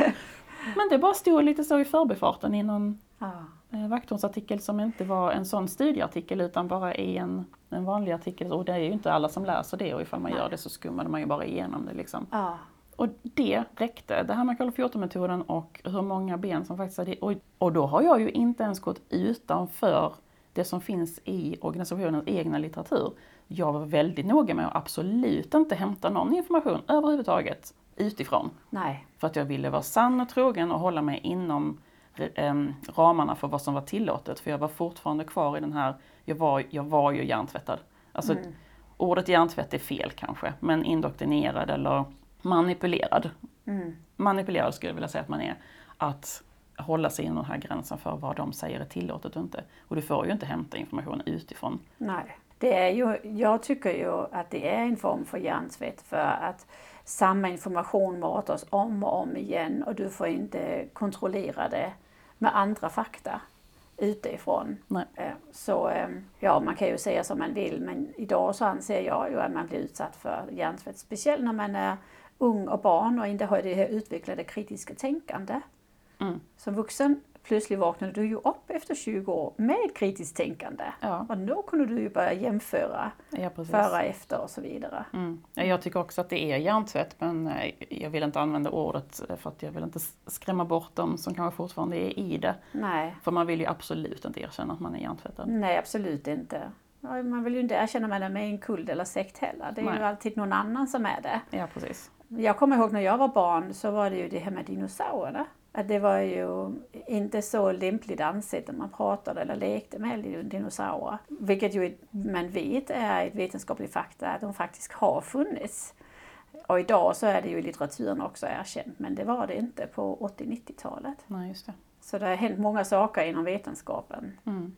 Men det bara stod lite så i förbifarten i någon Ja. Eh, vakthundsartikel som inte var en sån studieartikel utan bara i en, en vanlig artikel. Och det är ju inte alla som läser det och ifall man gör det så skummade man ju bara igenom det liksom. Ja. Och det räckte. Det här med kol 14-metoden och hur många ben som faktiskt hade... Och, och då har jag ju inte ens gått utanför det som finns i organisationens egna litteratur. Jag var väldigt noga med att absolut inte hämta någon information överhuvudtaget utifrån. Nej. För att jag ville vara sann och trogen och hålla mig inom ramarna för vad som var tillåtet. För jag var fortfarande kvar i den här, jag var, jag var ju hjärntvättad. Alltså ordet hjärntvätt är fel kanske, men indoktrinerad eller manipulerad. Mm. Manipulerad skulle jag vilja säga att man är. Att hålla sig inom den här gränsen för vad de säger är tillåtet och inte. Och du får ju inte hämta information utifrån. Nej. Det är ju, jag tycker ju att det är en form för hjärntvätt för att samma information matas om och om igen och du får inte kontrollera det med andra fakta utifrån. Nej. Eh, Så eh, ja, man kan ju säga som man vill men idag så anser jag ju att man blir utsatt för hjärntvätt. Speciellt när man är ung och barn och inte har det här utvecklade kritiska tänkande. Mm. Som vuxen plötsligt vaknade du ju upp efter 20 år med kritiskt tänkande. Ja, Och då kunde du ju börja jämföra ja före, efter och så vidare. Mm. Ja, Jag tycker också att det är hjärntvätt men eh, jag vill inte använda ordet eh, för att jag vill inte skrämma bort dem som kanske fortfarande är i det. Nej, För man vill ju absolut inte erkänna att man är hjärntvättad. nej absolut inte. Man vill ju inte erkänna att man är med i en kult eller sekt heller. Det är Nej. ju alltid någon annan som är det. Ja precis. Jag kommer ihåg när jag var barn så var det ju det här med dinosaurierna. Att det var ju inte så lämpligt ansett att man pratade eller lekte med dinosaurier. Vilket ju man vet är ett vetenskapligt fakta att de faktiskt har funnits. Och idag så är det ju i litteraturen också erkänt men det var det inte på 80-90-talet. Nej, just det. Så det har hänt många saker inom vetenskapen. Mm.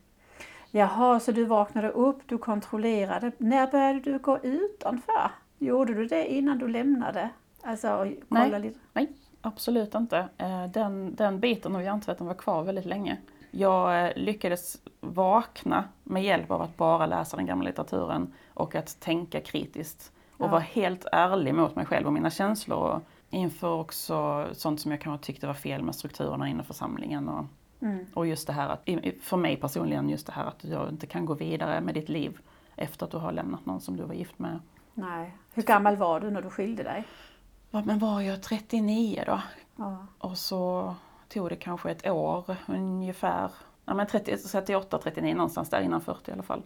Jaha, så du vaknade upp, du kontrollerade. När började du gå utanför? Gjorde du det innan du lämnade? Alltså, kolla Nej. lite? Nej, absolut inte. Eh, Den, den biten av hjärntvätten var kvar väldigt länge. Jag eh, lyckades vakna med hjälp av att bara läsa den gamla litteraturen och att tänka kritiskt. Och Ja. vara helt ärlig mot mig själv och mina känslor. Och inför också sånt som jag kanske tyckte var fel med strukturerna inom församlingen. Och, Mm. och just det här att, för mig personligen, just det här att du inte kan gå vidare med ditt liv efter att du har lämnat någon som du var gift med. Nej. Hur gammal var du när du skilde dig? Vad- Men var jag 39 då? Ja. Och så tog det kanske ett år ungefär, ja men 30, 38, 39 någonstans där innan 40 i alla fall.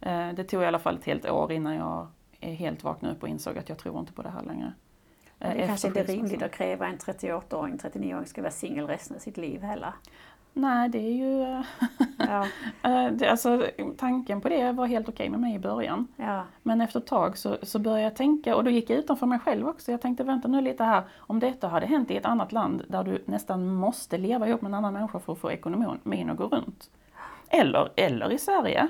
Eh, Det tog i alla fall ett helt år innan jag är helt vaknade upp och insåg att jag tror inte på det här längre. Eh, Det är efter kanske inte är rimligt att kräva en 38-åring, 39-åring ska vara singel resten av sitt liv heller. Nej, det är ju... Ja, eh, alltså, tanken på det var helt okej med mig i början. ja, Men efter ett tag så, så började jag tänka, och då gick jag utanför mig själv också. Jag tänkte, vänta nu lite här, om detta hade hänt i ett annat land där du nästan måste leva ihop med en annan människa för att få ekonomin att gå runt. Eller, eller i Sverige,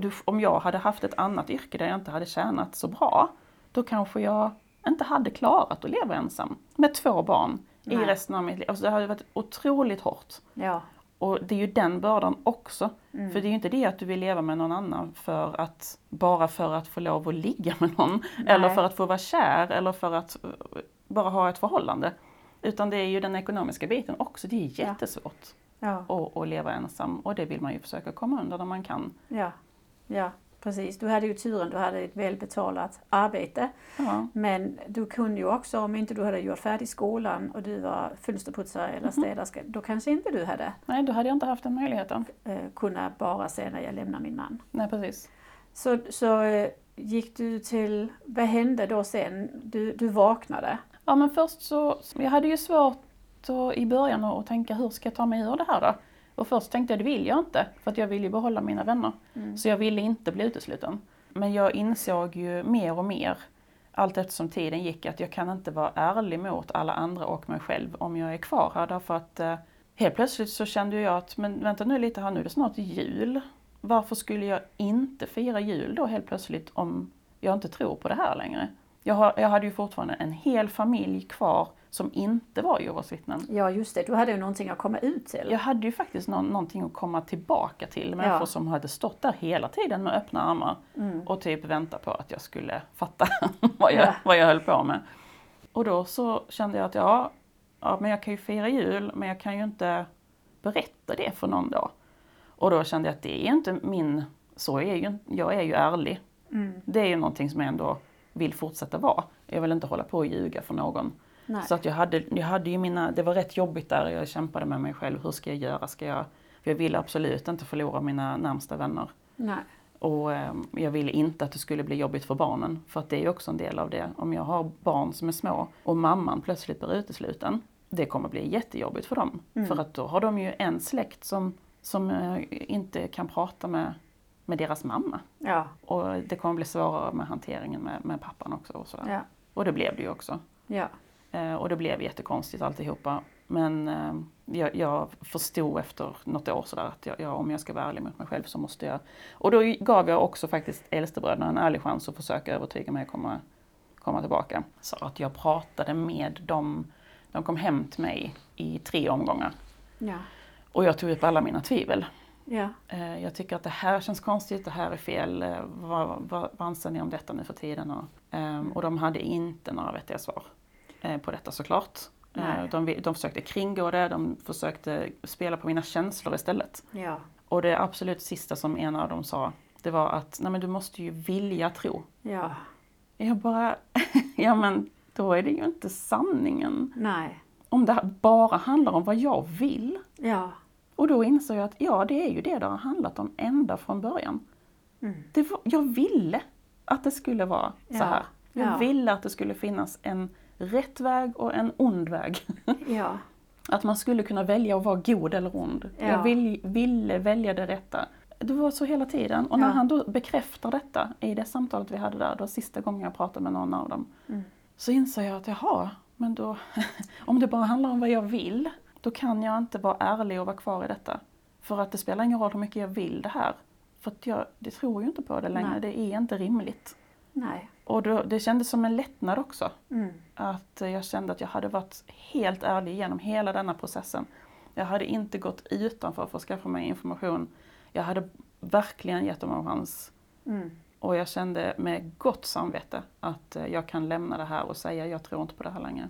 du, om jag hade haft ett annat yrke där jag inte hade tjänat så bra, då kanske jag inte hade klarat att leva ensam med två barn i Nej. resten av mitt liv. Alltså det hade varit otroligt hårt. ja, Och det är ju den bördan också. Mm. För det är ju inte det att du vill leva med någon annan för att, bara för att få lov att ligga med någon. Eller för att få vara kär eller för att eh, bara ha ett förhållande. Utan det är ju den ekonomiska biten också. Det är Ja. jättesvårt ja, att, att leva ensam och det vill man ju försöka komma under när man kan. ja, ja, precis. Du hade ju turen, du hade ett välbetalat arbete. Ja, Men du kunde ju också, om inte du hade gjort färdig skolan och du var fönsterputsare eller städerska, då kanske inte du hade nej, då hade jag inte haft den möjligheten. eh, kunnat bara säga när jag lämnar min man. Nej, precis. Så, så eh, gick du till, vad hände då sen? Du, du vaknade? Ja, men först så, jag hade ju svårt i början att tänka hur ska jag ta mig ur det här då? Och först tänkte jag det vill jag inte, för att jag vill ju behålla mina vänner. Så jag ville inte bli utesluten. Men jag insåg ju mer och mer, allt eftersom tiden gick, att jag kan inte vara ärlig mot alla andra och mig själv om jag är kvar här. Därför att eh, helt plötsligt så kände jag att, men vänta nu lite här, nu är det snart jul. Varför skulle jag inte fira jul då helt plötsligt om jag inte tror på det här längre? Jag, har, jag hade ju fortfarande en hel familj kvar som inte var Jehovas vittnen. Ja just det, du hade ju någonting att komma ut till. Jag hade ju faktiskt någon, någonting att komma tillbaka till. Människor Ja. som hade stått där hela tiden med öppna armar Mm. och typ väntat på att jag skulle fatta vad, jag, Ja. vad jag höll på med. Och då så kände jag att ja, ja, men jag kan ju fira jul men jag kan ju inte berätta det för någon då. Och då kände jag att det är inte min, så är ju, jag är ju ärlig. Mm. Det är ju någonting som jag ändå vill fortsätta vara. Jag vill inte hålla på och ljuga för någon. Nej. Så att jag hade, jag hade ju mina, det var rätt jobbigt där, jag kämpade med mig själv. Hur ska jag göra? Ska jag, för jag ville absolut inte förlora mina närmsta vänner. Nej. Och eh, jag ville inte att det skulle bli jobbigt för barnen. För att det är ju också en del av det. Om jag har barn som är små och mamman plötsligt blir utesluten. Det kommer bli jättejobbigt för dem. Mm. För att då har de ju en släkt som, som eh, inte kan prata med, med deras mamma. Ja, Och det kommer bli svårare med hanteringen med, med pappan också. Och, sådär. ja, och det blev det ju också. ja. Eh, och det blev jättekonstigt alltihopa. Men eh, jag, jag förstod efter något år sådär att jag, jag, om jag ska vara ärlig mot mig själv så måste jag... Och då gav jag också faktiskt äldstebröderna en ärlig chans att försöka övertyga mig att komma, komma tillbaka. Så att jag pratade med dem. De kom hem till mig i tre omgångar. ja. Och jag tog upp alla mina tvivel. ja. Eh, Jag tycker att det här känns konstigt, det här är fel. Vad, vad, vad anser ni om detta nu för tiden? Och, ehm, och de hade inte några vettiga svar på detta såklart. Eh, Nej. De, de försökte kringgå det, de försökte spela på mina känslor istället. ja. Och det absolut sista som en av dem sa, det var att Nej, men du måste ju vilja tro. ja. Jag bara, ja men då är det ju inte sanningen. Nej. Om det bara handlar om vad jag vill. Ja. Och då insåg jag att ja, det är ju det det har handlat om ända från början. Mm. Det var, jag ville att det skulle vara så Ja, här. Jag ja. ville att det skulle finnas en rätt väg och en ond väg. Ja. Att man skulle kunna välja att vara god eller ond. Ja. Jag vill, ville välja det rätta. Det var så hela tiden. Och när Ja. han då bekräftar detta i det samtalet vi hade där, då sista gången jag pratade med någon av dem, Mm. så insåg jag att jaha, men då, om det bara handlar om vad jag vill, då kan jag inte vara ärlig och vara kvar i detta. För att det spelar ingen roll hur mycket jag vill det här. För att jag det tror ju inte på det längre, Nej. det är inte rimligt. Nej. Och då, det kändes som en lättnad också. Mm. Att jag kände att jag hade varit helt ärlig genom hela denna processen. Jag hade inte gått utanför för att skaffa mig information. Jag hade verkligen gett dem en chans. Mm. Och jag kände med gott samvete att eh, jag kan lämna det här och säga jag tror inte på det här längre.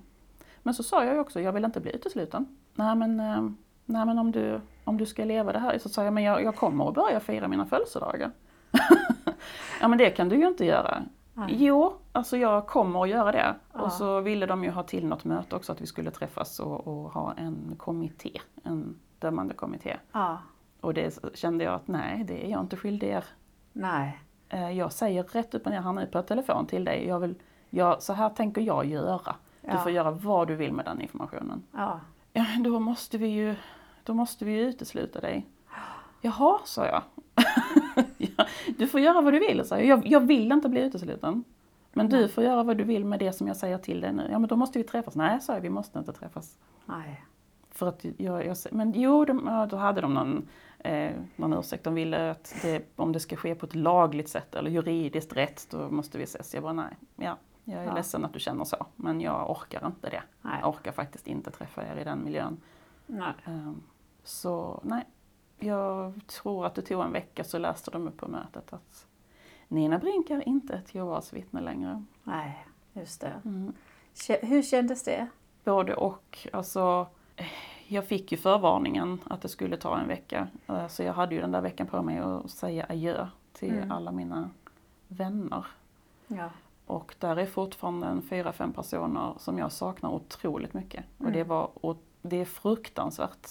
Men så sa jag ju också, jag vill inte bli utesluten. Nej men, eh, nej, men om, du, om du ska leva det här, så sa jag, men jag, jag kommer att börja fira mina födelsedagar. ja men det kan du ju inte göra. Nej. Jo, alltså jag kommer att göra det. Ja. Och så ville de ju ha till något möte också, att vi skulle träffas och, och ha en kommitté, en dömande kommitté. Ja. Och det kände jag att nej, det är jag inte skyldig er. Nej. Eh, Jag säger rätt upp och ner här nu på telefon till dig, jag vill, jag, så här tänker jag göra. Du Ja. får göra vad du vill med den informationen. Ja. Ja, då måste vi ju, då måste vi ju utesluta dig. Jaha, sa jag. Ja, du får göra vad du vill, sa jag. jag. Jag vill inte bli utesluten. Men du får göra vad du vill med det som jag säger till dig nu. Ja, men då måste vi träffas. Nej, sa jag, vi måste inte träffas. Nej. För att jag, jag men jo, de, då hade de någon, eh, någon ursäkt. De ville att det, om det ska ske på ett lagligt sätt eller juridiskt rätt, då måste vi ses. Jag bara, nej, ja, jag är Ja. ledsen att du känner så, men jag orkar inte det. Nej. Jag orkar faktiskt inte träffa er i den miljön. Nej. Ehm, Så nej, jag tror att det tog en vecka så läste de upp på mötet att Nina Brink är inte ett Jehovas vittne längre. Nej, just det. Mm. Hur kändes det? Både och. Alltså, jag fick ju förvarningen att det skulle ta en vecka. Eh, Så jag hade ju den där veckan på mig att säga adjö till Mm. alla mina vänner. Ja. Och där är fortfarande en fyra, fem personer som jag saknar otroligt mycket. Och Mm. det, var, och det är fruktansvärt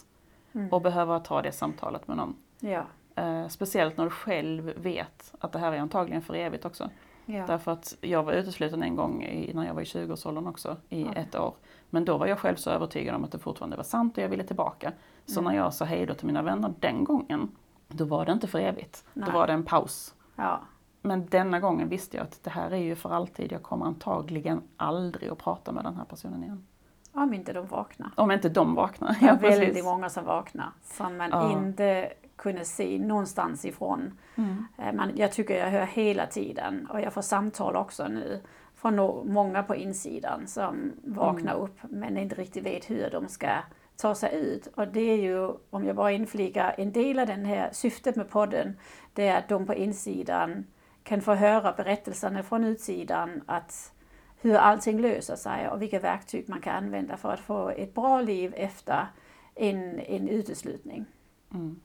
Mm. att behöva ta det samtalet med någon. Ja. Eh, speciellt när du själv vet att det här är antagligen för evigt också. Ja. Därför att jag var utesluten en gång i, när jag var i 20-årsåldern också, i Okej. ett år. Men då var jag själv så övertygad om att det fortfarande var sant och jag ville tillbaka. Så Mm. när jag sa hej då till mina vänner den gången, då var det inte för evigt. Nej. Då var det en paus. ja. Men denna gången visste jag att det här är ju för alltid. Jag kommer antagligen aldrig att prata med den här personen igen. Om inte de vaknar. Om inte de vaknar. Det är Ja, precis. väldigt många som vaknar som man Ja. inte kunde se någonstans ifrån. Mm. Eh, Man, jag tycker jag hör hela tiden och jag får samtal också nu från många på insidan som vaknar upp men inte riktigt vet hur de ska ta sig ut. Och det är ju, om jag bara inflikar, en del av den här syftet med podden, det är att de på insidan kan få höra berättelserna från utsidan att hur allting löser sig och vilka verktyg man kan använda för att få ett bra liv efter en, en uteslutning. Mm.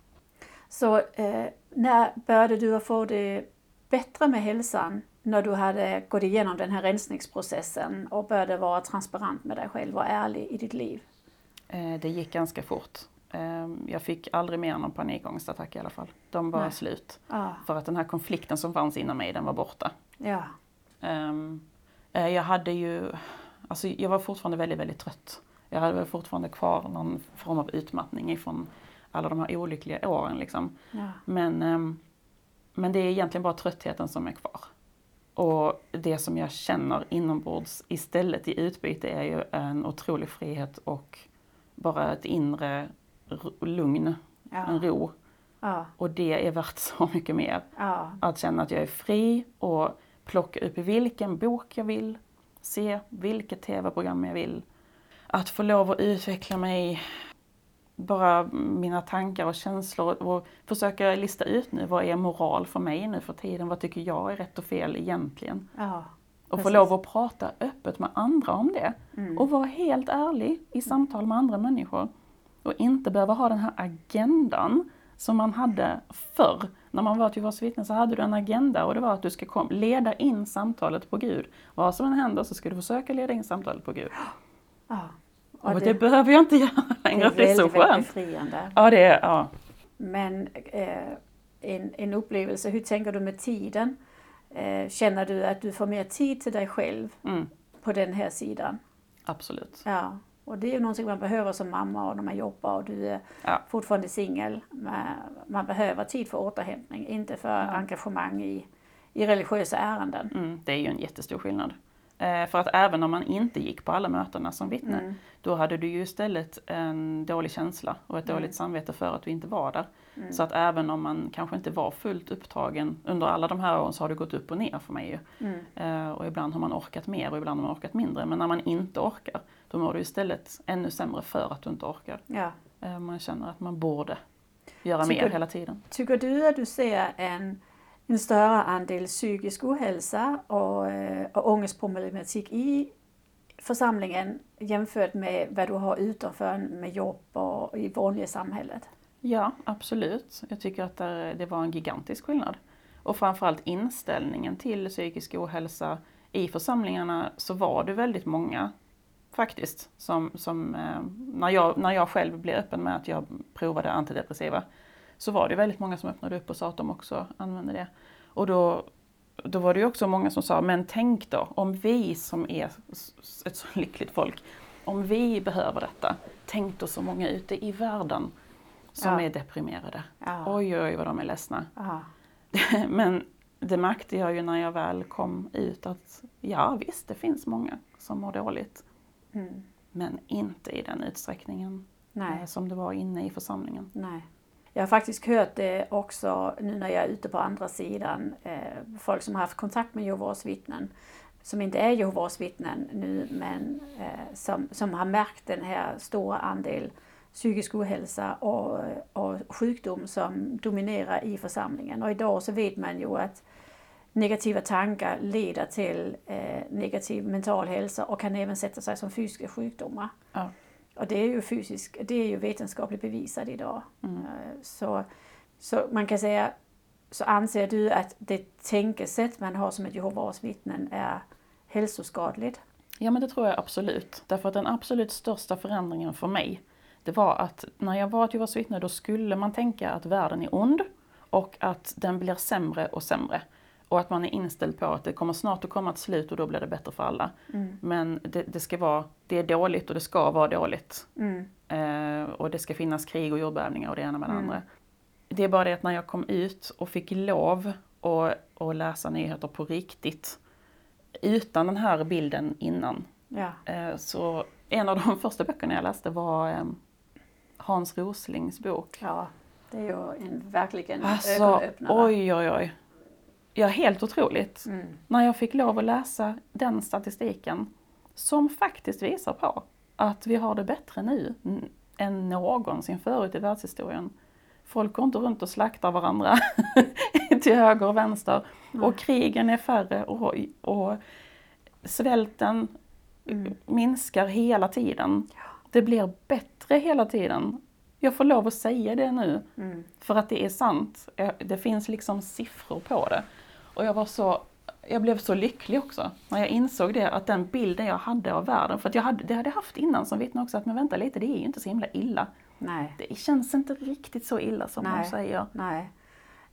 Så eh, när började du att få det bättre med hälsan? När du hade gått igenom den här rensningsprocessen och började vara transparent med dig själv och ärlig i ditt liv? Eh, Det gick ganska fort. Eh, Jag fick aldrig mer någon panikångestattack i alla fall. De var Nej. slut. Ja, För att den här konflikten som fanns inom mig, den var borta. ja, Ehm, eh, Jag hade ju, alltså jag var fortfarande väldigt, väldigt trött. Jag hade väl fortfarande kvar någon form av utmattning ifrån alla de här olyckliga åren liksom. ja, Men, ehm, men det är egentligen bara tröttheten som är kvar. Och det som jag känner inombords istället i utbyte är ju en otrolig frihet och bara ett inre lugn, en ja, ro. ja, Och det är värt så mycket mer. ja, Att känna att jag är fri och plocka upp vilken bok jag vill, se vilket tv-program jag vill. Att få lov att utveckla mig, bara mina tankar och känslor och försöka lista ut nu vad är moral för mig nu för tiden, vad tycker jag är rätt och fel egentligen. ja. Och få lov att prata öppet med andra om det. Mm. Och vara helt ärlig i samtal med andra människor. Och inte behöva ha den här agendan som man hade förr. När man var ett Jehovas vittne så hade du en agenda och det var att du ska kom, leda in samtalet på Gud. Vad som än händer så ska du försöka leda in samtalet på Gud. ja. Och, det, behöver jag inte göra längre, det är så väldigt, väldigt skönt. befriande. Ja, det är, ja. Men eh, en, en upplevelse, hur tänker du med tiden? Eh, känner du att du får mer tid till dig själv Mm, på den här sidan? absolut. Ja, och det är ju någonting man behöver som mamma och när man jobbar och du är Ja. fortfarande singel. Man, behöver tid för återhämtning, inte för engagemang i, i religiösa ärenden. Mm, det är ju en jättestor skillnad. Eh, för att även om man inte gick på alla mötena som vittne, Mm. då hade du ju istället en dålig känsla och ett Mm. dåligt samvete för att du inte var där. Så att även om man kanske inte var fullt upptagen under alla de här åren så har det gått upp och ner för mig ju. Mm. Eh, och ibland har man orkat mer och ibland har man orkat mindre. Men när man inte orkar, då mår du istället ännu sämre för att du inte orkar. Ja. Eh, man känner att man borde göra Tycker- mer hela tiden. Tycker du att du ser en, en större andel psykisk ohälsa och, eh, och ångestproblematik i församlingen jämfört med vad du har utanför med jobb och i vanliga samhället? Ja, absolut. Jag tycker att det, var en gigantisk skillnad. Och framförallt inställningen till psykisk ohälsa. I församlingarna så var det väldigt många faktiskt som, som eh, när, jag, när jag själv blev öppen med att jag provade antidepressiva så var det väldigt många som öppnade upp och sa att de också använde det. Och då, då var det ju också många som sa, men tänk då om vi som är ett så lyckligt folk, om vi behöver detta, tänk då så många ute i världen som Ja. är deprimerade. Ja. Oj, oj, vad de är ledsna. Ja. Men det märkte jag ju när jag väl kom ut att ja visst, det finns många som mår dåligt. Mm. Men inte i den utsträckningen Nej. eh, som det var inne i församlingen. Nej. Jag har faktiskt hört det också nu när jag är ute på andra sidan. Eh, folk som har haft kontakt med Jehovas vittnen. Som inte är Jehovas vittnen nu men eh, som, som har märkt den här stora andel psykisk ohälsa och, och sjukdom som dominerar i församlingen. Och idag så vet man ju att negativa tankar leder till eh, negativ mental hälsa och kan även sätta sig som fysiska sjukdomar. Ja. Och det är ju fysisk, det är ju vetenskapligt bevisat idag. Eh, Så, så man kan säga, så anser du att det tänkesätt man har som ett Jehovas vittnen är hälsoskadligt? Ja men det tror jag absolut. Därför att den absolut största förändringen för mig, det var att när jag var ett Jehovas vittne då skulle man tänka att världen är ond och att den blir sämre och sämre. Och att man är inställd på att det kommer snart att komma ett slut och då blir det bättre för alla. Men det, det ska vara, det är dåligt och det ska vara dåligt. Mm. Eh, och det ska finnas krig och jordbävningar och det ena med det andra. Det är bara det att när jag kom ut och fick lov att, att läsa nyheter på riktigt utan den här bilden innan. Ja. Eh, så en av de första böckerna jag läste var eh, Hans Roslings bok. ja, det är ju en, verkligen Alltså, ögonöppnare. oj oj oj. Ja, helt otroligt. Mm. När jag fick lov att läsa den statistiken som faktiskt visar på att vi har det bättre nu än någonsin förut i världshistorien. Folk går inte runt och slaktar varandra till höger och vänster och krigen är färre och, och svälten minskar hela tiden. Det blir bättre hela tiden. Jag får lov att säga det nu Mm. för att det är sant. Det finns liksom siffror på det. Och jag var så, jag blev så lycklig också när jag insåg det, att den bilden jag hade av världen, för att jag hade, det hade jag haft innan som vittne också, att men vänta lite, det är ju inte så himla illa. Nej, Det känns inte riktigt så illa som de Nej. säger. nej.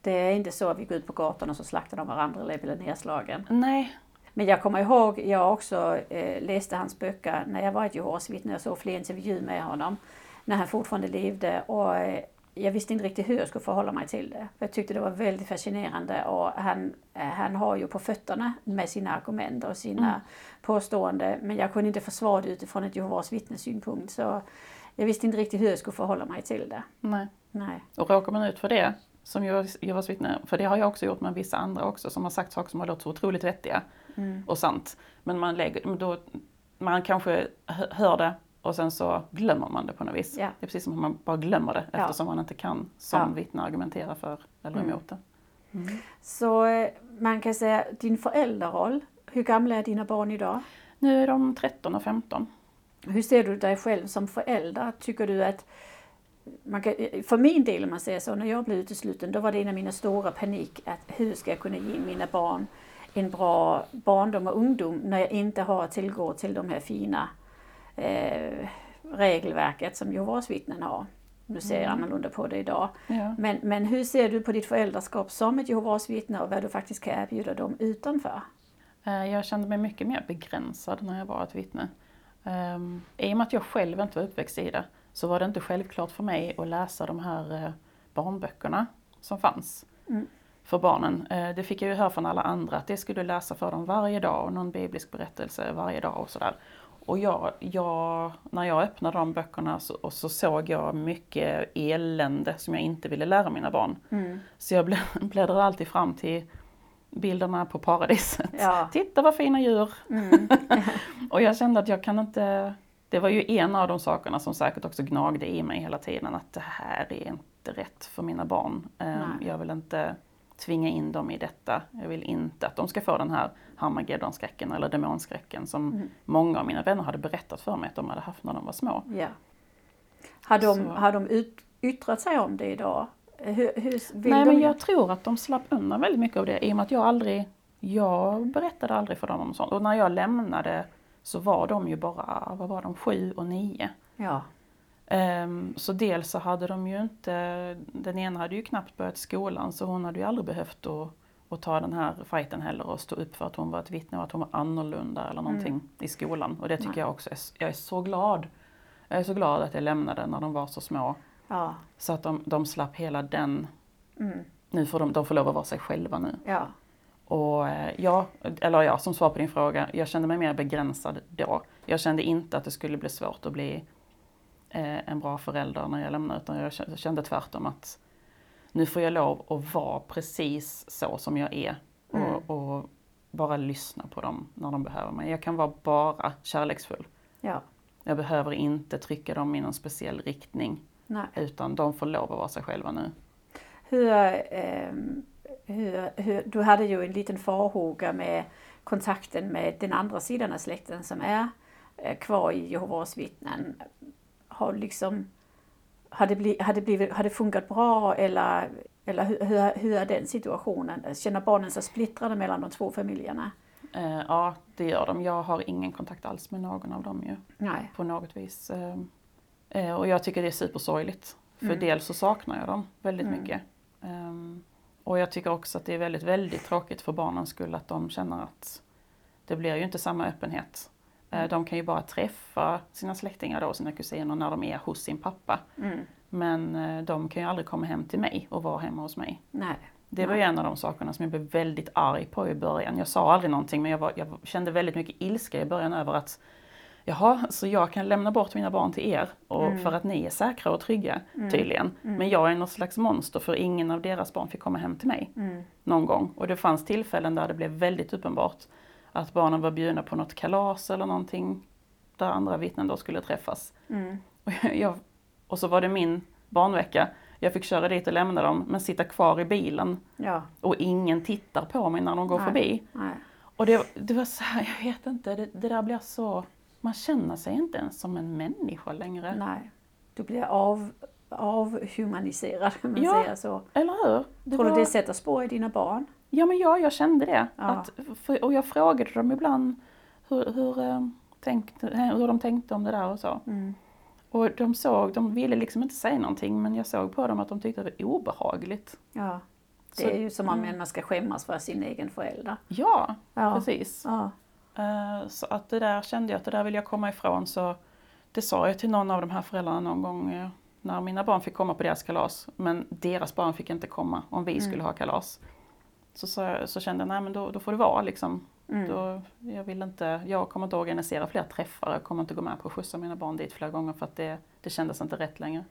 Det är inte så att vi går ut på gatan och så slaktar de varandra eller blir nedslagen. Nej, Men jag kommer ihåg, jag också eh, läste hans böcker när jag var ett Jehovas vittne. Jag såg fler intervjuer med honom när han fortfarande levde. Och eh, jag visste inte riktigt hur jag skulle förhålla mig till det. Jag tyckte det var väldigt fascinerande och han, eh, han har ju på fötterna med sina argument och sina påståenden. Men jag kunde inte försvara det utifrån ett Jehovas vittnes synpunkt. Så jag visste inte riktigt hur jag skulle förhålla mig till det. nej. Nej. Och råkar man ut för det, som Jehovas vittne, för det har jag också gjort med vissa andra också, som har sagt saker som har låtit så otroligt vettiga och sant. Men man, lägger, då, man kanske hö- hör det och sen så glömmer man det på något vis. Ja. Det är precis som att man bara glömmer det eftersom man inte kan som Ja. vittne argumentera för eller Mm. emot det. Så eh, man kan säga din föräldraroll. Hur gamla är dina barn idag? Nu är de 13 och 15. Hur ser du dig själv som förälder? Tycker du att man kan, för min del om man säger så, när jag blev utesluten då var det en av mina stora panik att hur ska jag kunna ge mina barn en bra barndom och ungdom när jag inte har tillgång till de här fina eh, regelverket som Jehovas vittnen har. Nu ser jag annorlunda på det idag. Ja. Men, men hur ser du på ditt föräldraskap som ett Jehovas vittne och vad du faktiskt kan erbjuda dem utanför? Eh, Jag kände mig mycket mer begränsad när jag var ett vittne. Um, I och med att jag själv inte var uppväxt i det så var det inte självklart för mig att läsa de här eh, barnböckerna som fanns Mm. för barnen. Det fick jag ju höra från alla andra att det skulle du läsa för dem varje dag och någon biblisk berättelse varje dag och sådär. Och jag, jag, när jag öppnade de böckerna så, och så såg jag mycket elände som jag inte ville lära mina barn. Mm. Så jag blä- bläddrade alltid fram till bilderna på paradiset. Ja. Titta vad fina djur! Mm. Och jag kände att jag kan inte... Det var ju en av de sakerna som säkert också gnagde i mig hela tiden, att det här är inte rätt för mina barn. Ehm, Nej. Jag vill inte tvinga in dem i detta. Jag vill inte att de ska få den här Harmageddon-skräcken eller demonskräcken som Mm. många av mina vänner hade berättat för mig att de hade haft när de var små. Ja. Har de, Så- har de ut, yttrat sig om det idag? Hur, hur Nej men jag tror att de slapp undan väldigt mycket av det i och med att jag aldrig, jag berättade aldrig för dem om sånt. Och när jag lämnade så var de ju bara, vad var de, sju och nio. Ja. Ehm, så dels så hade de ju inte, den ena hade ju knappt börjat skolan så hon hade ju aldrig behövt att, att ta den här fighten heller och stå upp för att hon var ett vittne och att hon var annorlunda eller någonting i skolan. Och det tycker Nej. jag också, är, jag är så glad. Jag är så glad att jag lämnade när de var så små. Ja. Så att de, de slapp hela den, Mm. nu får de, de får lov att vara sig själva nu. Ja. Och eh, ja, eller ja, som svar på din fråga, jag kände mig mer begränsad då. Jag kände inte att det skulle bli svårt att bli en bra förälder när jag lämnade, utan jag kände- tvärtom att nu får jag lov att vara precis så som jag är Mm. och, och bara lyssna på dem när de behöver mig. Jag kan vara bara kärleksfull. Ja. Jag behöver inte trycka dem i någon speciell riktning, Nej. utan de får lov att vara sig själva nu. Hur, ehm, hur, hur, du hade ju en liten farhåga med kontakten med den andra sidan av släkten som är eh, kvar i Jehovas vittnen. Har liksom, har det, bli, har det, blivit, har det funkat bra eller, eller hur, hur, hur är den situationen? Känner barnen sig splittrade mellan de två familjerna? Eh, ja, det gör de. Jag har ingen kontakt alls med någon av dem ju. Nej. på något vis. Eh, eh, Och jag tycker det är supersorgligt. För Mm. dels så saknar jag dem väldigt Mm. mycket. Ehm, Och jag tycker också att det är väldigt, väldigt tråkigt för barnens skull att de känner att det blir ju inte samma öppenhet. Eh. De kan ju bara träffa sina släktingar då, sina kusiner, när de är hos sin pappa. Mm. Men eh, de kan ju aldrig komma hem till mig och vara hemma hos mig. Nej. Det var ju en av de sakerna som jag blev väldigt arg på i början. Jag sa aldrig någonting men jag, var, jag kände väldigt mycket ilska i början över att Jaha, så jag kan lämna bort mina barn till er och Mm. för att ni är säkra och trygga Mm. tydligen. Mm. Men jag är något slags monster för ingen av deras barn fick komma hem till mig Mm. någon gång. Och det fanns tillfällen där det blev väldigt uppenbart att barnen var bjudna på något kalas eller någonting där andra vittnen då skulle träffas. Mm. Och, jag, och så var det min barnvecka. Jag fick köra dit och lämna dem men sitta kvar i bilen Ja. och ingen tittar på mig när de går Nej. förbi. Nej. Och det, det var så här, jag vet inte, det, det där blir så... Man känner sig inte ens som en människa längre. Nej. Du blir av, avhumaniserad, om man Ja. säger så. Eller hur? Det Tror var, du det sätter spår i dina barn? Ja men ja, jag kände det. Ja. Att, och jag frågade dem ibland hur, hur, eh, tänkte, eh, hur de tänkte om det där och så. Mm. Och de såg, de ville liksom inte säga någonting men jag såg på dem att de tyckte det var obehagligt. Ja. Det Så- är ju som om mm. man ska skämmas för sin egen förälder. Ja, Ja. precis. Ja. Eh, Så att det där kände jag att det där vill jag komma ifrån så det sa jag till någon av de här föräldrarna någon gång när mina barn fick komma på deras kalas men deras barn fick inte komma om vi Mm. skulle ha kalas. Så, så, så kände jag, nej men då, då får det vara liksom. Mm. Då, jag, vill inte, jag kommer inte organisera fler träffar, jag kommer inte gå med på att skjutsa mina barn dit flera gånger för att det, det kändes inte rätt längre.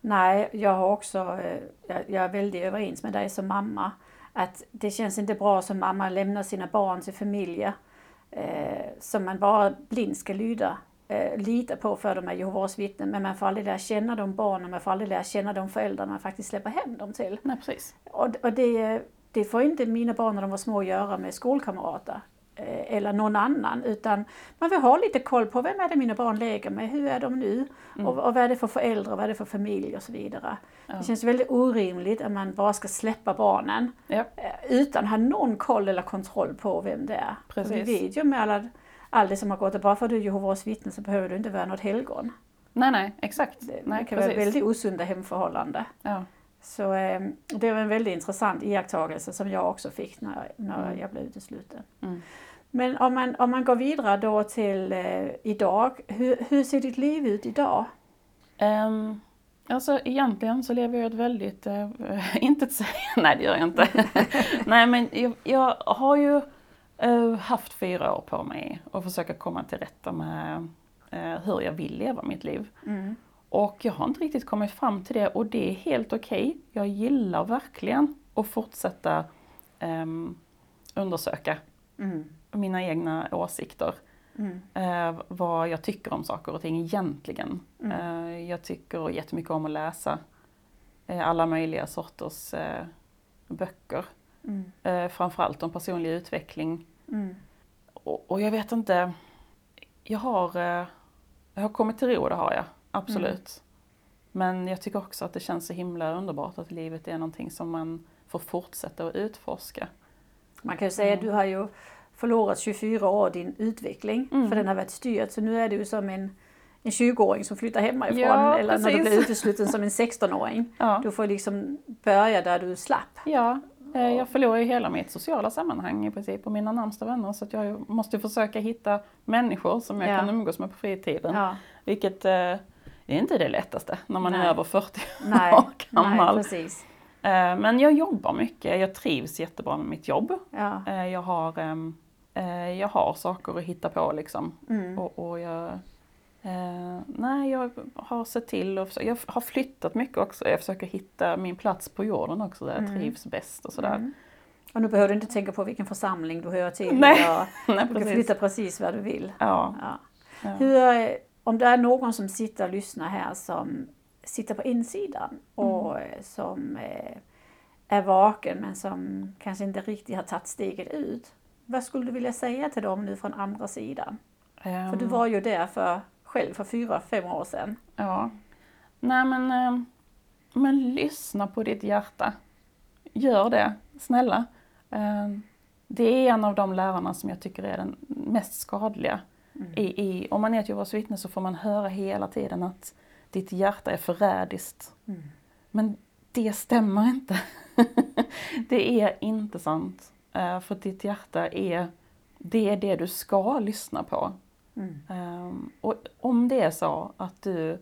Nej, jag har också, eh, jag, jag är väldigt överens med dig som mamma. Att det känns inte bra som mamma att lämna sina barn till familjer eh, som man bara blint ska lyda, eh, lita på för de är Jehovas vittnen. Men man får aldrig lära känna de barnen, man får aldrig lära känna de föräldrarna man faktiskt släpper hem dem till. Nej precis. Och, och det, det får inte mina barn när de var små att göra med skolkamrater eh, eller någon annan utan man vill ha lite koll på vem är det mina barn leker med, hur är de nu Mm. och, och vad är det för föräldrar, vad är det för familj och så vidare. Ja. Det känns väldigt orimligt att man bara ska släppa barnen Ja. eh, utan att ha någon koll eller kontroll på vem det är. Precis. Vi vet ju med alla, alla det som har gått, att bara för att du är Jehovas vittne så behöver du inte vara något helgon. Nej nej, exakt. Det, nej, det kan vara väldigt osunda hemförhållanden. Ja. Så eh, det var en väldigt intressant iakttagelse som jag också fick när, när Mm. jag blev utesluten. Mm. Men om man, om man går vidare då till eh, idag, hur, hur ser ditt liv ut idag? Um, alltså egentligen så lever jag ett väldigt, uh, inte att säga, nej det gör jag inte. nej men jag, jag har ju eh, haft fyra år på mig att försöka komma till rätta med eh, hur jag vill leva mitt liv. Mm. Och jag har inte riktigt kommit fram till det och det är helt okej. Jag gillar verkligen att fortsätta ehm, undersöka Mm. mina egna åsikter. Mm. eh, vad jag tycker om saker och ting egentligen. Mm. Eh, jag tycker jättemycket om att läsa eh, alla möjliga sorters böcker. Mm. Framförallt om personlig utveckling. Mm. Och, och jag vet inte, jag har, jag har kommit till ro, det har jag. Absolut. Men jag tycker också att det känns så himla underbart att livet är någonting som man får fortsätta att utforska. Man kan ju säga att Mm. du har ju förlorat 24 år av din utveckling Mm. för den har varit styrd. Så nu är du som en, en 20-åring som flyttar hemifrån Ja, eller när du precis. blir utesluten som en 16-åring. Ja. Du får liksom börja där du slapp. Ja, eh, jag förlorar ju hela mitt sociala sammanhang i princip och mina närmsta vänner så att jag måste försöka hitta människor som jag Ja. kan umgås med på fritiden. Vilket eh, det är inte det lättaste när man Nej. är över 40 Nej, år nej gammal. precis. Eh, Men jag jobbar mycket, jag trivs jättebra med mitt jobb. Ja. Eh, Jag har, ehm, eh, jag har saker att hitta på liksom. Mm. Och, och jag, nej, jag har sett till och jag har flyttat mycket också. Jag försöker hitta min plats på jorden också där jag Mm. trivs bäst och sådär. Mm. Och nu behöver du inte tänka på vilken församling du hör till. Nej, Ja, Nej, du kan flytta precis vad du vill. Ja, Ja. ja. Hur, om det är någon som sitter och lyssnar här som sitter på insidan och Mm. eh, som eh, är vaken men som kanske inte riktigt har tagit steget ut. Vad skulle du vilja säga till dem nu från andra sidan? För du Ehm, var ju där för, själv för fyra, fem år sedan. Ja. Nej men, ehm, men lyssna på ditt hjärta. Gör det, snälla. Ehm, Det är en av de lärarna som jag tycker är den mest skadliga. Mm. I, i, om man är ett Jehovas vittne så får man höra hela tiden att ditt hjärta är förrädiskt. Mm. Men det stämmer inte. det är inte sant. Eh, För ditt hjärta är, det är det du ska lyssna på. Mm. Ehm, och om det är så att du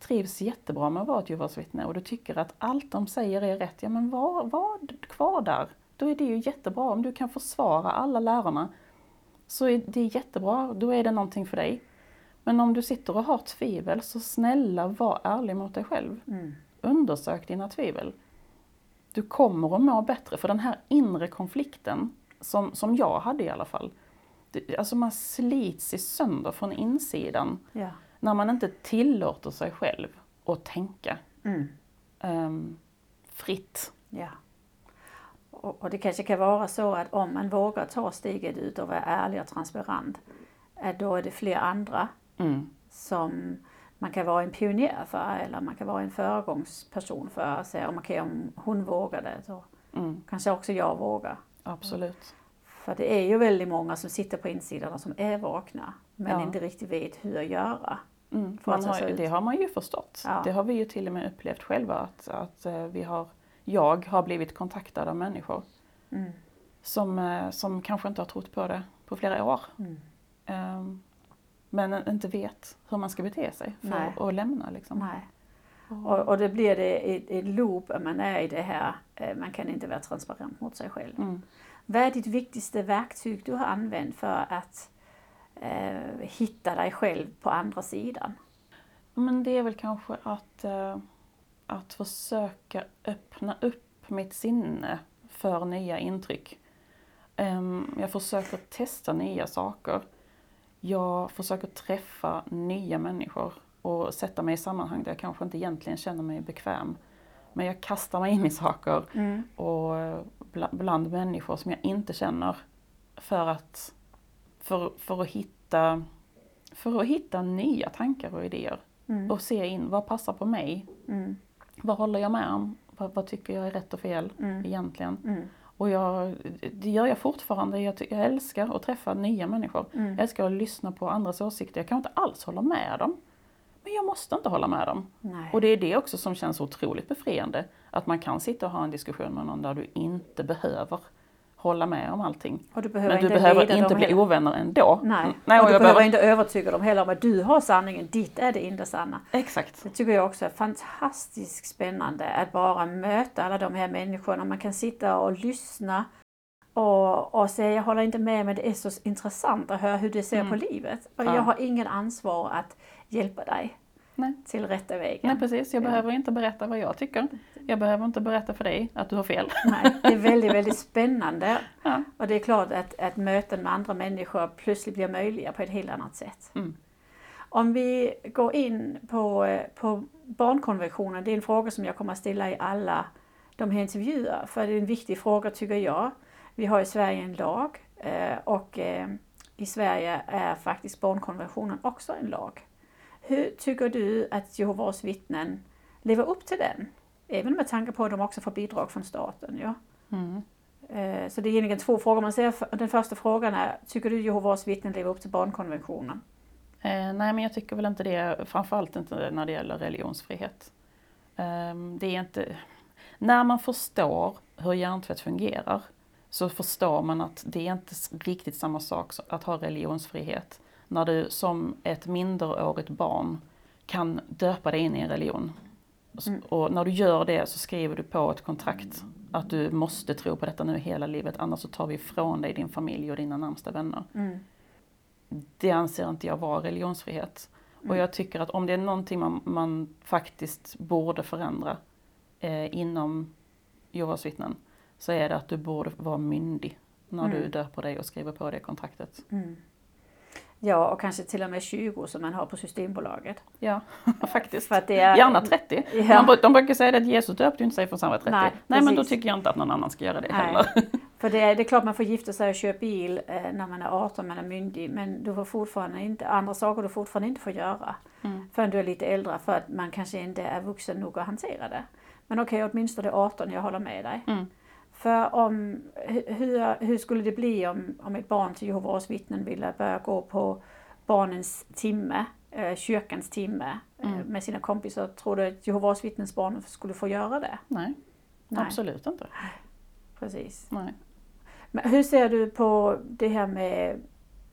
trivs jättebra med att vara ett Jehovas vittne och du tycker att allt de säger är rätt, ja men var, var kvar där. Då är det ju jättebra. Om du kan försvara alla lärarna så är det jättebra, då är det någonting för dig. Men om du sitter och har tvivel, så snälla var ärlig mot dig själv. Mm. Undersök dina tvivel. Du kommer att må bättre, för den här inre konflikten, som, som jag hade i alla fall, det, alltså man slits i sönder från insidan Ja. när man inte tillåter sig själv att tänka Mm. ehm, fritt. Ja. Och, och det kanske kan vara så att om man vågar ta steget ut och vara ärlig och transparent, att då är det fler andra Mm. som man kan vara en pionjär för eller man kan vara en föregångsperson för. och säga om, okej, om hon vågade så Mm, kanske också jag vågar. absolut. För det är ju väldigt många som sitter på insidan och som är vakna men Ja. inte riktigt vet hur att göra. Mm, För man att har, det har man ju förstått. Ja. Det har vi ju till och med upplevt själva att, att eh, vi har, jag har blivit kontaktad av människor Mm. som, eh, som kanske inte har trott på det på flera år. Mm. Ehm, men inte vet hur man ska bete sig för Nej. att lämna. Liksom. Nej. Och, och det blir det i i loop, att man är i det här, eh, man kan inte vara transparent mot sig själv. Mm. Vad är ditt viktigaste verktyg du har använt för att eh, hitta dig själv på andra sidan? Men det är väl kanske att, eh, att försöka öppna upp mitt sinne för nya intryck. Em, jag försöker testa nya saker. Jag försöker träffa nya människor och sätta mig i sammanhang där jag kanske inte egentligen känner mig bekväm. Men jag kastar mig in i saker och eh, bla- bland människor som jag inte känner för att, för, för att, hitta, för att hitta nya tankar och idéer. Mm. Och se in, vad passar på mig? Mm. Vad håller jag med om? Vad, vad tycker jag är rätt och fel Mm. egentligen? Mm. Och jag, det gör jag fortfarande. Jag, jag älskar att träffa nya människor. Mm. Jag älskar att lyssna på andras åsikter. Jag kan inte alls hålla med dem. Men jag måste inte hålla med dem. Nej. Och det är det också som känns otroligt befriande. Att man kan sitta och ha en diskussion med någon där du inte behöver hålla med om allting. Och du behöver Men du inte behöver inte bli heller. ovänner ändå. Nej, Mm. Nej och och du behöver behöver... inte övertyga dem heller om att du har sanningen, ditt är det enda sanna. Exakt. Det tycker jag också är fantastiskt spännande att bara möta alla de här människorna. Man kan sitta och lyssna och, och säga jag håller inte med men det är så intressant att höra hur du ser Mm. på livet. Och Ja. jag har ingen ansvar att hjälpa dig Nej. till rätta vägen. Nej precis, jag Ja. behöver inte berätta vad jag tycker. Jag behöver inte berätta för dig att du har fel. Nej, det är väldigt, väldigt spännande. Ja. Och det är klart att, att möten med andra människor plötsligt blir möjliga på ett helt annat sätt. Mm. Om vi går in på, på barnkonventionen, det är en fråga som jag kommer att ställa i alla de här intervjuer, för det är en viktig fråga tycker jag. Vi har i Sverige en lag eh, och eh, i Sverige är faktiskt barnkonventionen också en lag. Hur tycker du att Jehovas vittnen lever upp till den? Även med tanke på att de också får bidrag från staten. Ja? Mm. Eh, Så det är egentligen två frågor. Man säger, den första frågan är, tycker du Jehovas vittnen lever upp till barnkonventionen? Eh, nej men jag tycker väl inte det, framförallt inte när det gäller religionsfrihet. Ehm, det är inte... När man förstår hur hjärntvätt fungerar så förstår man att det är inte riktigt samma sak att ha religionsfrihet. När du som ett minderårigt barn kan döpa dig in i en religion. Mm. Och när du gör det så skriver du på ett kontrakt att du måste tro på detta nu hela livet annars så tar vi ifrån dig din familj och dina närmsta vänner. Mm. Det anser inte jag vara religionsfrihet. Och jag tycker att om det är någonting man, man faktiskt borde förändra eh, inom Jehovas vittnen så är det att du borde vara myndig när du Mm. döper dig och skriver på det kontraktet. Ja, och kanske till och med 20 som man har på Systembolaget. Ja, faktiskt. För att det är, Gärna 30. Ja. Man, de brukar säga att Jesus döpte inte sig förrän han var 30. Nej, Nej, men då tycker jag inte att någon annan ska göra det Nej. heller. För det är, det är klart man får gifta sig och köpa bil eh, när man är 18, man är myndig. Men du får fortfarande inte, andra saker du fortfarande inte får göra. Mm. Förrän du är lite äldre för att man kanske inte är vuxen nog att hantera det. Men okej, åtminstone 18, jag håller med dig. Mm. För om, hu- hur, hur skulle det bli om, om ett barn till Jehovas vittnen ville börja gå på barnens timme, eh, kyrkans timme eh, Mm. med sina kompisar? Tror du att Jehovas vittnens barn skulle få göra det? Nej, Nej. absolut inte. Precis. Nej. Men hur ser du på det här med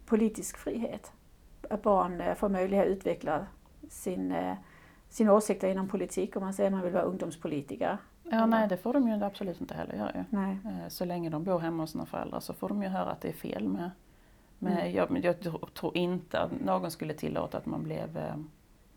politisk frihet? Att barn eh, får möjlighet att utveckla sin, eh, sina åsikter inom politik om man säger att man vill vara ungdomspolitiker. Ja, nej, det får de ju absolut inte heller göra ju. Nej. Eh, Så länge de bor hemma hos sina föräldrar så får de ju höra att det är fel med, med Mm. jag, jag tro- tror inte att någon skulle tillåta att man blev, eh,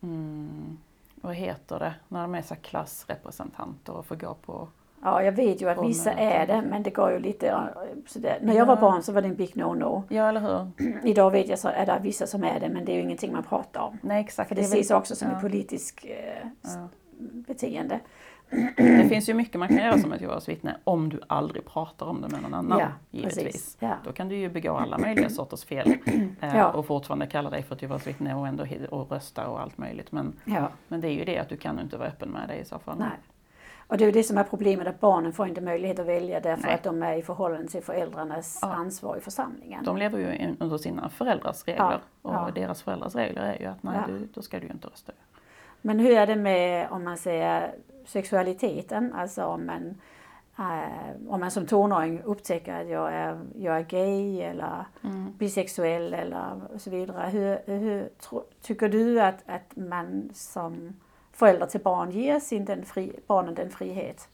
mm, vad heter det, när de är så klassrepresentanter och får gå på Ja, jag vet ju att vissa är det, men det går ju lite ja, sådär. När jag var barn så var det en big no-no. Ja, eller hur? Idag vet jag så är det vissa som är det, men det är ju ingenting man pratar om. Nej, exakt. För det väl- ses också som ja. ett politiskt eh, Ja. beteende. Det finns ju mycket man kan göra som ett Jehovas vittne om du aldrig pratar om det med någon annan. Ja, givetvis. Ja. Då kan du ju begå alla möjliga sorters fel eh, Ja. och fortfarande kalla dig för ett Jehovas vittne och ändå och rösta och allt möjligt. Men, Ja. men det är ju det att du kan inte vara öppen med det i så fall. Nej. Och det är det som är problemet, att barnen får inte möjlighet att välja därför Nej. att de är i förhållande till föräldrarnas Ja. ansvar i församlingen. De lever ju under sina föräldrars regler och ja. deras föräldrars regler är ju att nej, Ja. du, då ska du ju inte rösta. Men hur är det med, om man säger sexualiteten, alltså om man, eh, om man som tonåring upptäcker att jag är, jag är gay eller Mm. bisexuell eller så vidare. Hur, hur tro, tycker du att, att man som förälder till barn ger sin, den fri, barnen den frihet?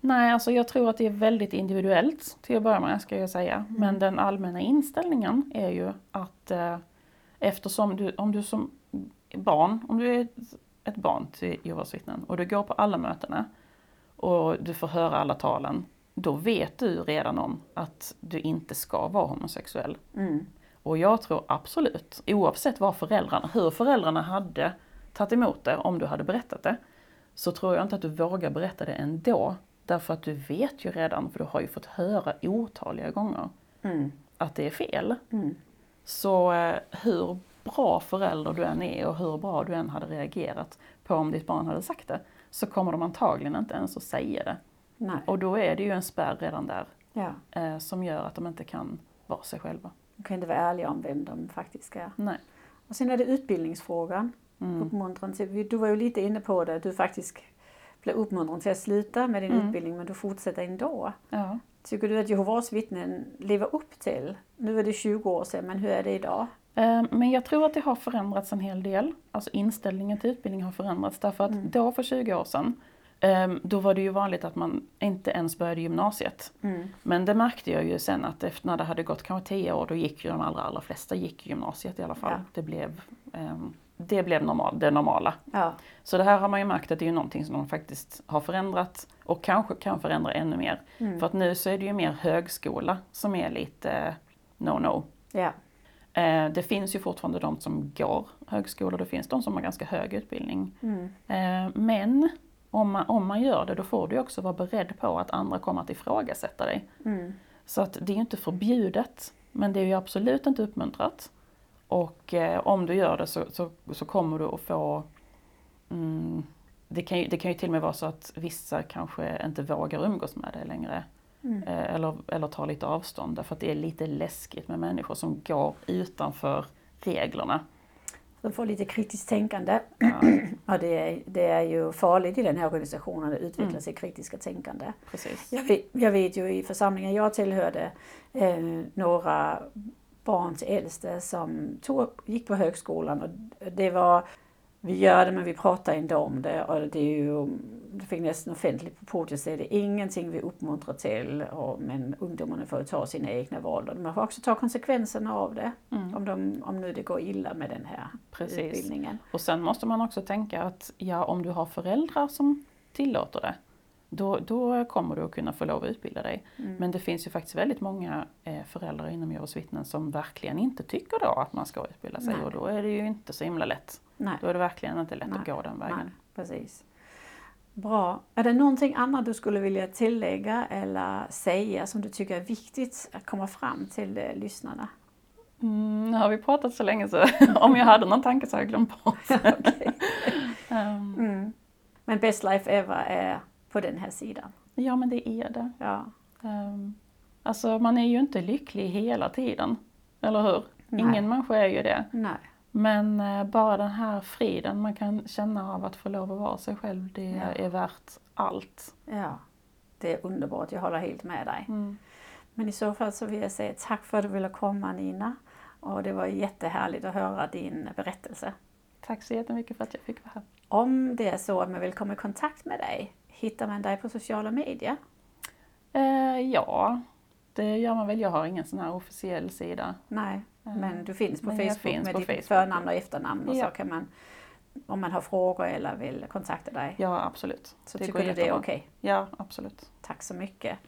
Nej, alltså jag tror att det är väldigt individuellt till att börja med, ska jag säga. Men den allmänna inställningen är ju att eh, eftersom du, om du som barn, om du är ett, barn till Jehovas vittnen och du går på alla mötena och du får höra alla talen, då vet du redan om att du inte ska vara homosexuell. Mm. Och jag tror absolut, oavsett vad föräldrarna, hur föräldrarna hade tagit emot det, om du hade berättat det, så tror jag inte att du vågar berätta det ändå. Därför att du vet ju redan, för du har ju fått höra otaliga gånger, Mm. att det är fel. Mm. Så eh, hur bra förälder du än är och hur bra du än hade reagerat på om ditt barn hade sagt det, så kommer de antagligen inte ens att säga det. Nej. Och då är det ju en spärr redan där, Ja. eh, som gör att de inte kan vara sig själva. De kan inte vara ärliga om vem de faktiskt är. Nej. Och sen är det utbildningsfrågan. Mm. Uppmuntran till, du var ju lite inne på det, du faktiskt blev uppmuntrad till att sluta med din Mm. utbildning men du fortsätter ändå. Ja. Tycker du att Jehovas vittnen lever upp till, nu är det 20 år sedan, men hur är det idag? Eh, Men jag tror att det har förändrats en hel del. Alltså inställningen till utbildning har förändrats därför att Mm. då för 20 år sedan eh, då var det ju vanligt att man inte ens började gymnasiet. Mm. Men det märkte jag ju sen att efter när det hade gått kanske 10 år då gick ju de allra, allra flesta gick gymnasiet i alla fall. Ja. Det blev, ehm, det blev normal, det normala. Ja. Så det här har man ju märkt att det är någonting som de faktiskt har förändrat och kanske kan förändra ännu mer. Mm. För att nu så är det ju mer högskola som är lite eh, no-no. ja. Eh, Det finns ju fortfarande de som går högskolor, det finns de som har ganska hög utbildning. Mm. Eh, Men om man, om man gör det då får du också vara beredd på att andra kommer att ifrågasätta dig. Mm. Så att det är ju inte förbjudet, men det är ju absolut inte uppmuntrat. Och eh, om du gör det så, så, så kommer du att få mm, det, kan ju, det kan ju till och med vara så att vissa kanske inte vågar umgås med dig längre. Mm. Eh, eller, eller ta lite avstånd därför att det är lite läskigt med människor som går utanför reglerna. De får lite kritiskt tänkande. Ja, Ja, det, är, det är ju farligt i den här organisationen att utveckla Mm. sig kritiska tänkande. precis. Jag vet, jag vet ju i församlingen jag tillhörde eh, några barn till äldste som tog, gick på högskolan och det var Vi gör det men vi pratar inte om det och det är ju, det fick nästan offentligt på podiet att säga det är ingenting vi uppmuntrar till och, men ungdomarna får ta sina egna val och de får också ta konsekvenserna av det Mm. om, de, om nu det går illa med den här Precis. utbildningen. Och sen måste man också tänka att ja, om du har föräldrar som tillåter det, då, då kommer du att kunna få lov att utbilda dig. Mm. Men det finns ju faktiskt väldigt många eh, föräldrar inom Jehovas vittnen som verkligen inte tycker då att man ska utbilda sig Nej. och då är det ju inte så himla lätt. Nej. Då är det verkligen inte lätt att Nej. gå den vägen. Nej, precis. Bra. Är det någonting annat du skulle vilja tillägga eller säga som du tycker är viktigt att komma fram till eh, lyssnarna? Mm, nu har vi pratat så länge så om jag hade någon tanke så har jag glömt bort. Okej. Ehm, mm. Men Best Life Ever är på den här sidan. ja men det är det. Ja. Um, alltså man är ju inte lycklig hela tiden. Eller hur? Nej. Ingen människa är ju det. Nej. Men eh, bara den här friden man kan känna av att få lov att vara sig själv, det Ja. är värt allt. Ja. Det är underbart, jag håller helt med dig. Mm. Men i så fall så vill jag säga tack för att du ville komma Nina. Och det var jättehärligt att höra din berättelse. Tack så jättemycket för att jag fick vara här. Om det är så att man vill komma i kontakt med dig, hittar man dig på sociala medier? Eh, ja, det gör man väl. Jag har ingen sån här officiell sida. Nej, men du finns på men Facebook finns med på ditt Facebook. förnamn och efternamn och Ja. så kan man, om man har frågor eller vill kontakta dig, Ja, absolut. så det tycker du det är okej. Ja, absolut. Tack så mycket.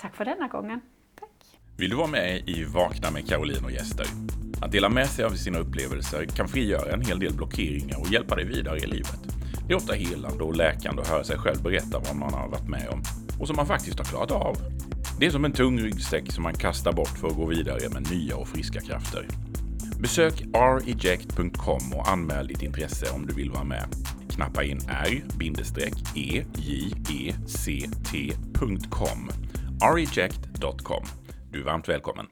Tack för denna gången. Vill du vara med i Vakna med Caroline och gäster? Att dela med sig av sina upplevelser kan frigöra en hel del blockeringar och hjälpa dig vidare i livet. Det är ofta helande och läkande att höra sig själv berätta vad man har varit med om och som man faktiskt har klarat av. Det är som en tung ryggsäck som man kastar bort för att gå vidare med nya och friska krafter. Besök reject.com och anmäl ditt intresse om du vill vara med. Knappa in r-eject.com e, reject.com. Du är varmt välkommen.